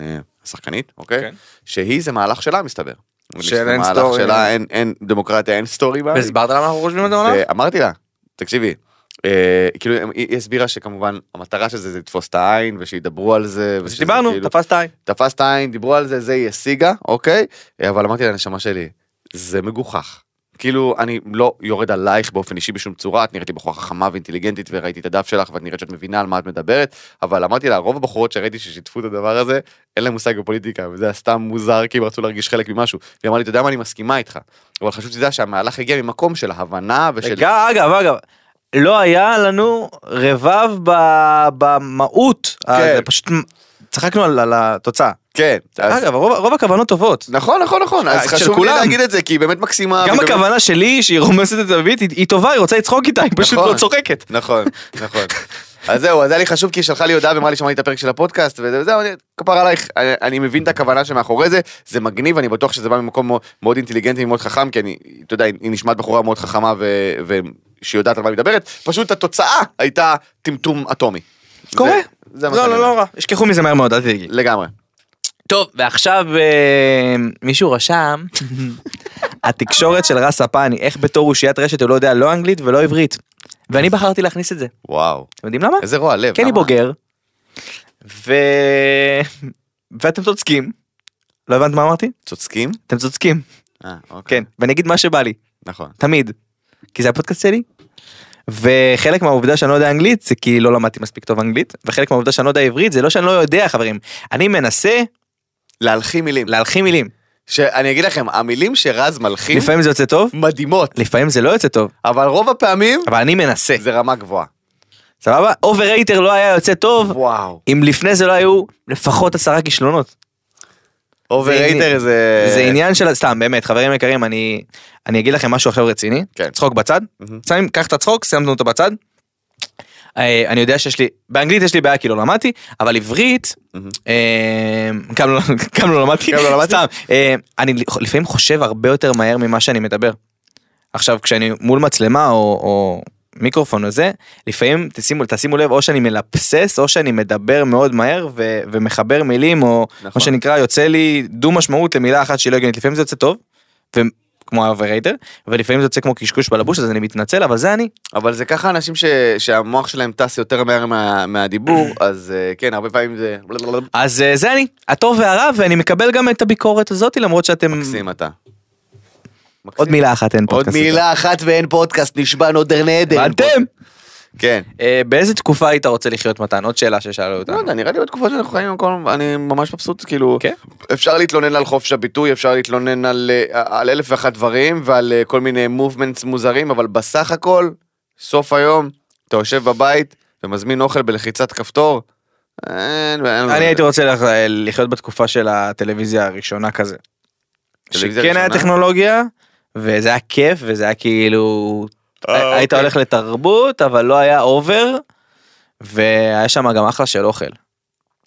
השחקנית, אוקיי? כן. שהיא זה מהלך שלה מסתבר. של אין מהלך סטורי. שלה, אין- דמוקרטיה, אין סטורי. והסברת למה אנחנו חושבים על זה עליו? ואמרתי לה, תקשיבי, אה, כאילו היא היא הסבירה שכמובן המטרה של זה זה לתפוס את העין ושידברו על זה. דיברנו כאילו- תפסת עין. תפס את העין, דיברו על זה, זה היא השיגה, אוקיי? אה, אבל אמרתי לנשמה שלי, זה מגוחך. כאילו, אני לא יורד עלייך באופן אישי בשום צורה, את נראית לי בחורה חכמה ואינטליגנטית וראיתי את הדף שלך ואת נראית שאת מבינה על מה את מדברת, אבל אמרתי לה, רוב הבחורות שראיתי ששיתפו את הדבר הזה, אין להם מושג בפוליטיקה, וזה היה סתם מוזר כי הם רצו להרגיש חלק ממשהו. והיא אמרה לי, אתה יודע מה, אני מסכימה איתך. אבל חשוב שתדע שהמהלך הגיע ממקום של הבנה ושל... אגב אגב לא היה לנו רבב במהות כן. זה פשוט צחקנו על, על התוצאה. כן. אז- אגב רוב, רוב הכוונות טובות. נכון, נכון, נכון, אז של חשוב לי. להגיד את זה, כי היא באמת מקסימה. גם באמת- הכוונה שלי שהיא רומסת את אביבית היא, היא טובה היא רוצה לצחוק איתה היא פשוט נכון. לא צוחקת. נכון, נכון. אז זהו, אז היה לי חשוב כי היא שלחה לי הודעה ואמרה לי שמעתי את הפרק של הפודקאסט וזהו, אני כפר עלייך, אני, אני מבין את הכוונה שמאחורי זה, זה מגניב, אני בטוח שזה בא ממקום מאוד, מאוד אינטליגנטי ומאוד חכם, כי אני, אתה יודע, היא נשמעת בחורה מאוד חכמה ו, ושיודעת על מה היא מדברת, פשוט התוצאה הייתה טמטום אטומי. קורה. זה, זה לא לא. לא רע ישכחו מזה מהר מאוד אל תדאגי. לגמרי. טוב ועכשיו אה, מישהו רשם (laughs) התקשורת של רס הפאני איך בתור אושיית רשת הוא לא יודע לא אנגלית ולא עברית. ואני בחרתי להכניס את זה. וואו. אתם יודעים למה? איזה רוע לב. כי אני למה? בוגר. ו... ואתם צודקים. לא הבנת מה אמרתי? צודקים? אתם צודקים. אה, אוקיי. כן. ואני אגיד מה שבא לי. נכון. תמיד. כי זה הפודקאסט שלי. וחלק מהעובדה שאני לא יודע אנגלית זה כי לא למדתי מספיק טוב אנגלית וחלק מהעובדה שאני לא יודע עברית זה לא שאני לא יודע חברים אני מנסה להלחין מילים. להלחין מילים. שאני אגיד לכם, המילים שרז מלחין, לפעמים זה יוצא טוב, מדהימות, לפעמים זה לא יוצא טוב, אבל רוב הפעמים אבל אני מנסה. זה רמה גבוהה. סבבה? overrater לא היה יוצא טוב, וואו. אם לפני זה לא היו לפחות עשרה כישלונות. overrater זה... זה עניין של, סתם, באמת, חברים יקרים, אני אני אגיד לכם משהו עכשיו רציני, כן. צחוק בצד, מהמם. שמים, קח את הצחוק, שמנו אותו בצד. אה, אני יודע שיש לי, באנגלית יש לי בעיה כי לא למדתי, אבל עברית. אה, גם לא- לא למדתי, גם לא למדתי? סתם, אה, אני לפעמים חושב הרבה יותר מהר ממה שאני מדבר. עכשיו כשאני מול מצלמה או, מיקרופון או זה, לפעמים תשימו, תשימו לב או שאני מלפסס או שאני מדבר מאוד מהר ו, ומחבר מילים או נכון. מה שנקרא יוצא לי דו משמעות למילה אחת שהיא לא הגיונית, לפעמים זה יוצא טוב. כמו ה overrater, ולפעמים זה יוצא כמו קשקוש בלבוש אז אני מתנצל אבל זה אני. אבל זה ככה אנשים ש... שהמוח שלהם טס יותר מהר מה... מהדיבור, (clears throat) אז אה, כן, הרבה פעמים זה... אז אה, זה אני, הטוב והרע ואני מקבל גם את הביקורת הזאת למרות שאתם... מקסים אתה. עוד מילה אחת אין עוד פודקאסט. מילה אחת ואין פודקאסט, נשבע נודר נדר. ואתם? כן. אה, באיזה תקופה היית רוצה לחיות מתן? עוד שאלה ששאלו לא אותנו. יודע, נראה לי בתקופה שאנחנו חיים במקום, אני ממש מבסוט, כאילו, כן. אפשר להתלונן על חופש הביטוי, אפשר להתלונן על, אה, אלף ואחת דברים ועל אה, כל מיני מובמנטס מוזרים, אבל בסך הכל, סוף היום, אתה יושב בבית ומזמין אוכל בלחיצת כפתור, אני הייתי רוצה לח- לחיות בתקופה של הטלוויזיה הראשונה כזה. שכן היה? טכנולוגיה, וזה היה כיף, וזה היה כאילו... אה, היית אוקיי. הולך לתרבות, אבל לא היה over, והיה שם גם אחלה של אוכל.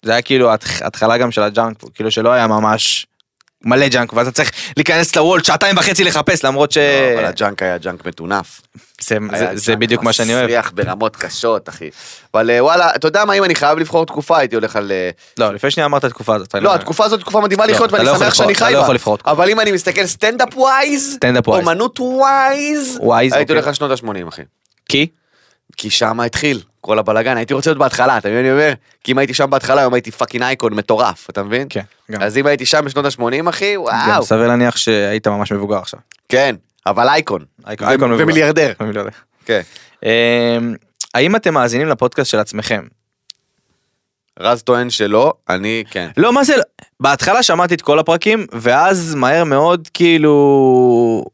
זה היה כאילו ההתח- ההתחלה גם של ה junk, כאילו שלא היה ממש מלא junk, ואז אתה צריך להיכנס לוולט שעתיים וחצי לחפש, למרות ש... לא, אבל ה junk היה junk מטונף. זה- בדיוק מה שאני אוהב. מסריח ברמות קשות, אחי. אבל אה, וואלה, אתה יודע מה, אם אני חייב לבחור תקופה, הייתי הולך על... אה, לא, לפני שנייה אמרת התקופה הזאת. לא. התקופה הזאת תקופה מדהימה לא, לחיות, ואני לא שמח שאני חי לא בה. תקופה. אבל אם אני מסתכל סטנדאפ wise. אומנות wise, הייתי אוקיי. הולך על שנות ה-80, אחי. כי? כי שם התחיל כל הבלאגן, הייתי רוצה להיות בהתחלה, אתה מבין אני אומר? כי אם הייתי שם בהתחלה, היום הייתי fucking icon מטורף, אתה מבין? כן, גם. אז אם הייתי שם בשנות ה-80, אחי, גם וואו. סביר להניח שהיית ממש מבוגר עכשיו. כן, אבל icon. icon- icon מבוגר. ומיליארדר. (laughs) מיליארדר. כן. אמ, האם אתם מאזינים לפודקאסט של עצמכם? רז טוען שלא, אני כן. לא, מה זה, לא? בהתחלה שמעתי את כל הפרקים, ואז מהר מאוד כאילו...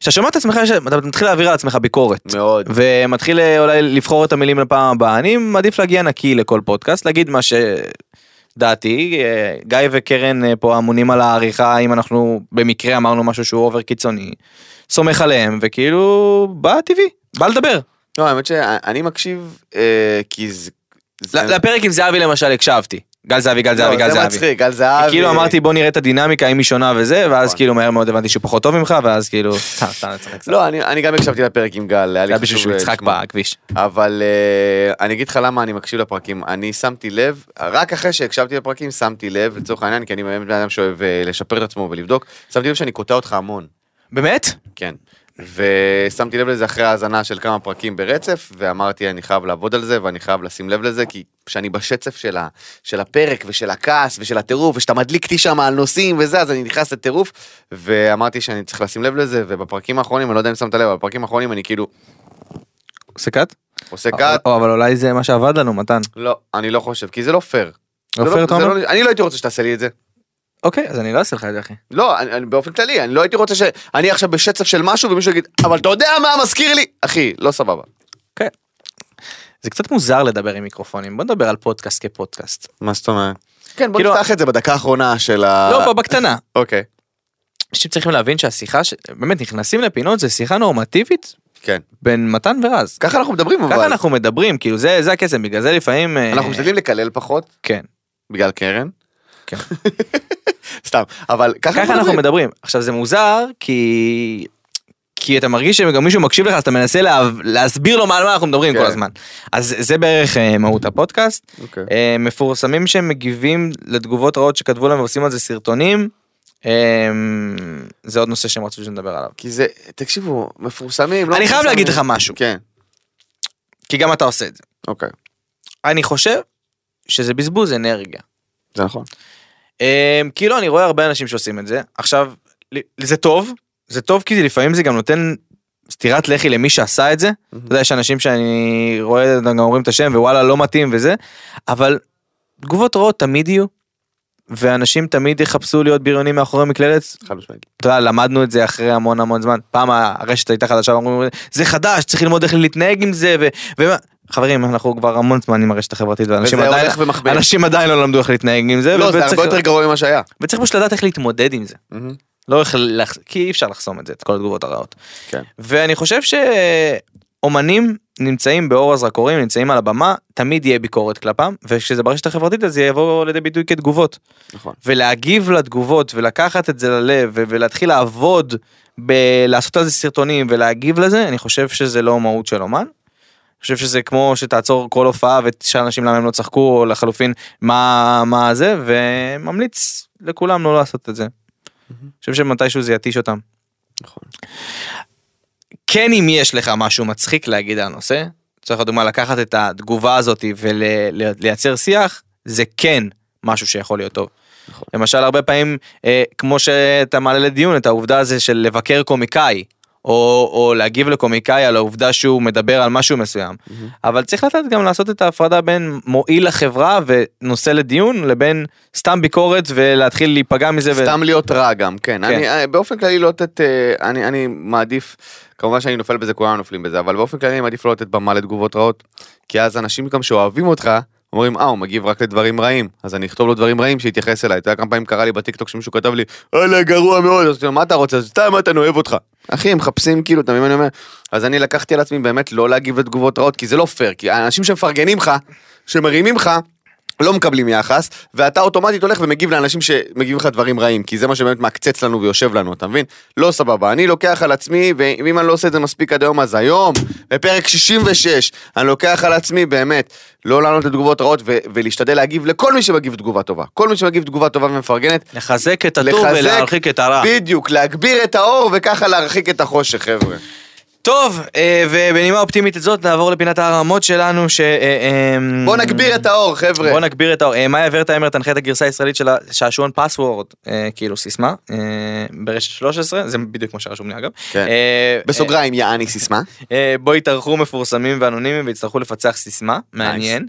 כשאתה שומע את עצמך, אתה מתחיל להעביר על עצמך ביקורת. מאוד. ומתחיל אה, אולי לבחור את המילים לפעם הבאה. אני מעדיף להגיע נקי לכל פודקאסט, להגיד מה שדעתי. אה, גיא וקרן אה, פה אמונים על העריכה, אם אנחנו במקרה אמרנו משהו שהוא over קיצוני. סומך עליהם, וכאילו, בא טבעי, בא לדבר. לא, האמת שאני מקשיב, אה, כי זה... לפרק עם זהבי למשל הקשבתי. גל זהבי, גל זהבי, לא, גל זה זהבי. מצחיק, גל זהבי. כאילו אמרתי בוא נראה את הדינמיקה אם היא שונה וזה ואז נכון. כאילו מהר מאוד הבנתי שהוא פחות טוב ממך ואז כאילו. (laughs) לא, אני גם הקשבתי לפרק עם גל, היה זה לי היה בשביל חשוב שהוא אה, יצחק. בכביש. אבל אה, אני אגיד לך למה אני מקשיב לפרקים, אני שמתי לב, רק אחרי שהקשבתי לפרקים שמתי לב, לצורך העניין, כי אני באמת בן אדם שאוהב אה, לשפר את עצמו ולבדוק, שמתי לב שאני קוטע אותך המון, באמת? כן. ושמתי לב לזה אחרי האזנה של כמה פרקים ברצף, ואמרתי אני חייב לעבוד על זה ואני חייב לשים לב לזה, כי כשאני בשצף של, ה, של הפרק ושל הכעס ושל הטירוף, ושאתה מדליק אותי שם על נושאים וזה, אז אני נכנס לטירוף, ואמרתי שאני צריך לשים לב לזה, ובפרקים האחרונים, אני לא יודע אם שמת לב, אבל בפרקים האחרונים אני כאילו עושה cut? עושה cut, או, אבל אולי זה מה שעבד לנו מתן. לא, אני לא חושב, כי זה לא פייר. לא פייר, אתה אומר? אני לא הייתי רוצה שתעשה לי את זה. אוקיי אז אני לא אעשה לך את זה אחי. לא, אני, אני, באופן כללי, אני לא הייתי רוצה שאני עכשיו בשצף של משהו ומישהו יגיד, אבל אתה יודע מה מזכיר לי? אחי, לא סבבה. זה קצת מוזר לדבר עם מיקרופונים בוא נדבר על פודקאסט כפודקאסט. מה זאת אומרת? כן, בוא כאילו- נפתח את זה בדקה האחרונה של ה... לא פה בקטנה. (laughs) אוקיי, אנשים צריכים להבין שהשיחה ש- באמת נכנסים לפינות זה שיחה נורמטיבית כן. בין מתן ורז. ככה אנחנו מדברים, אבל... ככה אנחנו מדברים כאילו זה זה הקסם בגלל זה לפעמים אה, אנחנו משתדלים לקלל פחות, כן בגלל קרן. כן. (laughs) סתם, אבל ככה ככה אנחנו מדברים. עכשיו זה מוזר כי כי אתה מרגיש שגם מישהו מקשיב לך אז אתה מנסה לה, להסביר לו מה על מה אנחנו מדברים כן. כל הזמן. אז זה בערך אה, מהות הפודקאסט. אוקיי. אה, מפורסמים שהם מגיבים לתגובות רעות שכתבו להם ועושים על זה סרטונים. אה, זה עוד נושא שהם רצו שנדבר עליו. כי זה, תקשיבו, מפורסמים, לא אני חייב מפורסמים. להגיד לך משהו כן, כי גם אתה עושה את זה. אוקיי, אני חושב שזה בזבוז אנרגיה. זה נכון. אה, כאילו אני רואה הרבה אנשים שעושים את זה עכשיו זה טוב זה טוב כי לפעמים זה גם נותן סטירת לחי למי שעשה את זה. אתה יודע יש אנשים שאני רואה גם אומרים את השם ווואלה לא מתאים וזה אבל תגובות רעות תמיד יהיו. ואנשים תמיד יחפשו להיות בריונים מאחורי מקלדת. חד משמעית. אתה יודע, למדנו את זה אחרי המון המון זמן. פעם הרשת הייתה חדשה, אמרו, זה חדש, צריך ללמוד איך להתנהג עם זה, ו... ומה... חברים, אנחנו כבר המון זמן עם הרשת החברתית, ואנשים עדיין. אנשים עדיין לא למדו איך להתנהג עם זה, לא, זה הרבה יותר גרוע ממה שהיה. וצריך פשוט לדעת איך להתמודד עם זה. מהמם. לא איך. כי אי אפשר לחסום את זה, את כל התגובות הרעות. כן. ואני חושב שאומנים נמצאים באור הזרקורים, נמצאים על הבמה, תמיד יהיה ביקורת כלפם, וכשזה ברשת החברתית אז זה יבוא לידי ביטוי כתגובות. נכון. ולהגיב לתגובות ולקחת את זה ללב ולהתחיל לעבוד בלעשות על זה סרטונים ולהגיב לזה, אני חושב שזה לא מהות של אומן. אני חושב שזה כמו שתעצור כל הופעה ותשאל אנשים למה הם לא צחקו, או לחלופין מה, מה זה, וממליץ לכולם לא לעשות את זה. אני חושב שמתישהו זה יתיש אותם. נכון. כן אם יש לך משהו מצחיק להגיד על הנושא, צריך לדוגמה לקחת את התגובה הזאת ולייצר שיח, זה כן משהו שיכול להיות טוב. נכון. למשל הרבה פעמים אה, כמו שאתה מעלה לדיון את העובדה הזה של לבקר קומיקאי. או, או להגיב לקומיקאי על העובדה שהוא מדבר על משהו מסוים. אבל צריך לתת גם לעשות את ההפרדה בין מועיל לחברה ונושא לדיון לבין סתם ביקורת ולהתחיל להיפגע מזה. ו- סתם להיות רע גם, כן. כן. אני, אה, באופן כללי לא לתת, אה, אני, אני מעדיף, כמובן שאני נופל בזה, כולנו נופלים בזה, אבל באופן כללי אני מעדיף לא לתת במה לתגובות רעות, כי אז אנשים גם שאוהבים אותך, אומרים, אה, הוא מגיב רק לדברים רעים, אז אני אכתוב לו דברים רעים שיתייחס אליי. אתה יודע כמה פעמים קרה לי בטיקטוק שמישהו כתב לי, וואלה, גרוע מאוד, אז מה אתה רוצה? סתם, אתה אוהב אותך. אחי, הם מחפשים כאילו, אתה מבין אני אומר? אז אני לקחתי על עצמי באמת לא להגיב לתגובות רעות, כי זה לא פייר, כי האנשים שמפרגנים לך, שמרימים לך, לא מקבלים יחס, ואתה אוטומטית הולך ומגיב לאנשים שמגיבים לך דברים רעים, כי זה מה שבאמת מעקצץ לנו ויושב לנו, אתה מבין? לא סבבה, אני לוקח על עצמי, ואם אני לא עושה את זה מספיק עד היום, אז היום, בפרק 66, אני לוקח על עצמי באמת, לא לענות לתגובות רעות, ו- ולהשתדל להגיב לכל מי שמגיב תגובה טובה. כל מי שמגיב תגובה טובה ומפרגנת, לחזק את הטוב ולהרחיק את הרע. בדיוק, להגביר את האור וככה להרחיק את החושך, חבר'ה. טוב, אה, ובנימה אופטימית הזאת נעבור לפינת הרמות שלנו ש... אה, אה, בוא נגביר את האור, חבר'ה. בוא נגביר את האור. אה, מאיה ורטהיימר תנחה את הגרסה הישראלית של השעשועון פסוורד, כאילו סיסמה, ברשת 13, זה בדיוק כמו שרשום לי אגב. כן. בסוגריים, יעני סיסמה. בו יתארחו מפורסמים ואנונימיים ויצטרכו לפצח סיסמה, מעניין.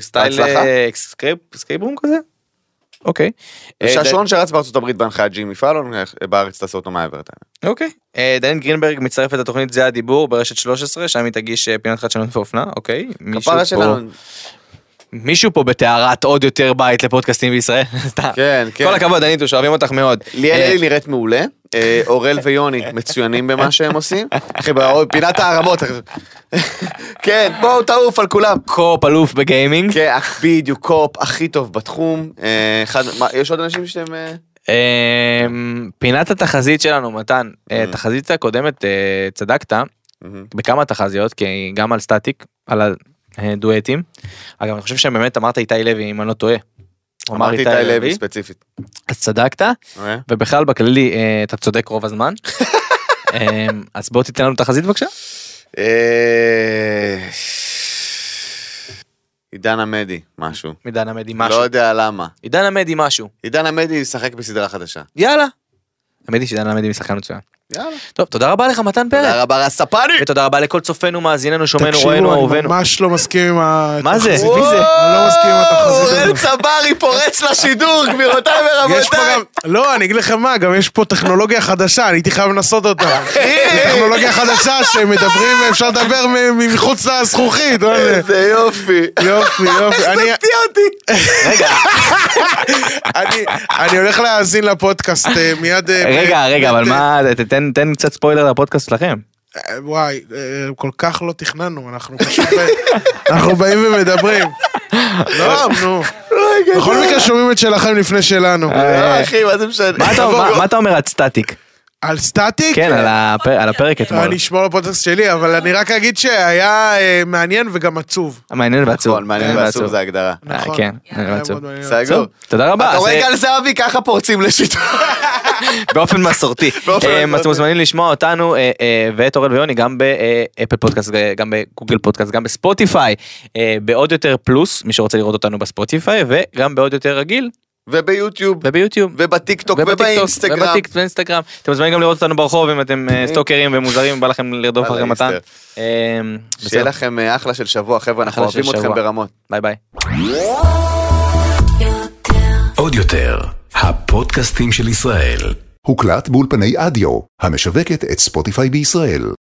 style escape- escape room כזה? אוקיי. אה, שעשועון שרץ בארצות הברית בהנחיית ג'ימי פאלון, בארץ תעשה אותו מהעבר. אוקיי. אה, דנית גרינברג מצטרפת לתוכנית זה הדיבור ברשת 13 שם היא תגיש אה, פינת חדשנות ואופנה אוקיי. כפרה שלנו. מישהו פה בטהרת עוד יותר בית לפודקאסטים בישראל. (laughs) כן, כן. כל הכבוד דניטוש אוהבים אותך מאוד. ליאל אה, אלי נראית מעולה, אה, אורל ויוני מצוינים במה שהם עושים. אחי, פינת הערמות. כן, בואו תעוף על כולם. קופ אלוף ב gaming. כן, בדיוק, קופ הכי טוב בתחום. אה, יש עוד אנשים שאתם... אה, אה, פינת התחזית שלנו מתן אה, Mm. תחזית הקודמת אה, צדקת מהמם. בכמה תחזיות כי גם על סטטיק על הדואטים. אגב אני חושב שבאמת אמרת איתי לוי אם אני לא טועה. אמר אמרתי איתי לוי ספציפית. אז צדקת אה? ובכלל בכללי אה, אתה צודק רוב הזמן. (laughs) אה, אז בוא תיתן לנו תחזית בבקשה. אה, עידן עמדי, משהו. עידן עמדי לא משהו. יודע למה. עידן עמדי משהו. עידן עמדי ישחק בסדרה חדשה. יאללה. האמת היא שעידן עמדי משחקן מצוין. יאללה. טוב תודה רבה לך מתן פרץ. תודה רבה רספני. ותודה רבה לכל צופינו מאזיננו שומענו תקשיבו, רואינו אני אהובינו. ממש לא מסכים עם התחזית. מה זה? מי זה? אני לא מסכים עם התחזית אוראל הזאת. צברי פורץ לשידור, גבירותיי ורבותיי. לא, אני אגיד לכם מה, גם יש פה טכנולוגיה חדשה, אני הייתי חייב לנסות אותה. טכנולוגיה חדשה שמדברים, אפשר לדבר מחוץ לזכוכית. איזה יופי. יופי, יופי. אני- הפתיע אותי. אני- אני הולך להאזין לפודקאסט אה, מיד... אה, רגע ב- רגע אבל ב- מה תתן תן קצת ספוילר לפודקאסט שלכם. אה, וואי, אה, כל כך לא תכננו, אנחנו פשוט... ב- אנחנו באים ומדברים. לא, נו. בכל מקרה שומעים את שלכם לפני שלנו. לא, אחי, מה זה משנה? מה אתה- מה- מה אתה אומר על סטטיק? על סטטיק? כן על הפ- על הפרק אתמול. אני אשמור לפודקאסט שלי, אבל אני רק אגיד שהיה אה, מעניין וגם עצוב. מעניין ועצוב. נכון, מעניין ועצוב זה ההגדרה. אה, נכון. כן מעניין ועצוב. סגור. תודה רבה. אתה אז, רואה אה, גל זהבי ככה פורצים לשיטור. (laughs) באופן מסורתי. (laughs) אה. אתם מוזמנים לשמוע אותנו אה, אה, ואת אורל ויוני גם באפל פודקאסט, אה, גם בגוגל פודקאסט, גם בספוטיפיי, אה, בעוד יותר פלוס, מי שרוצה לראות אותנו בספוטיפיי, וגם בעוד יותר רגיל, וביוטיוב, וביוטיוב. ובטיקטוק, ובאינסטגרם. ובטיקטוק, באינסטגרם. אתם מוזמנים גם לראות אותנו ברחוב אם אתם אה, סטוקרים ומוזרים ובא לכם לרדוף אחרי מתן. אה, שיהיה לכם אה, אחלה של שבוע, חבר'ה, אנחנו אוהבים אתכם. ברמות. ביי ביי. עוד יותר, הפודקאסטים של ישראל. הוקלט באולפני אדיו, המשווקת את ספוטיפיי בישראל.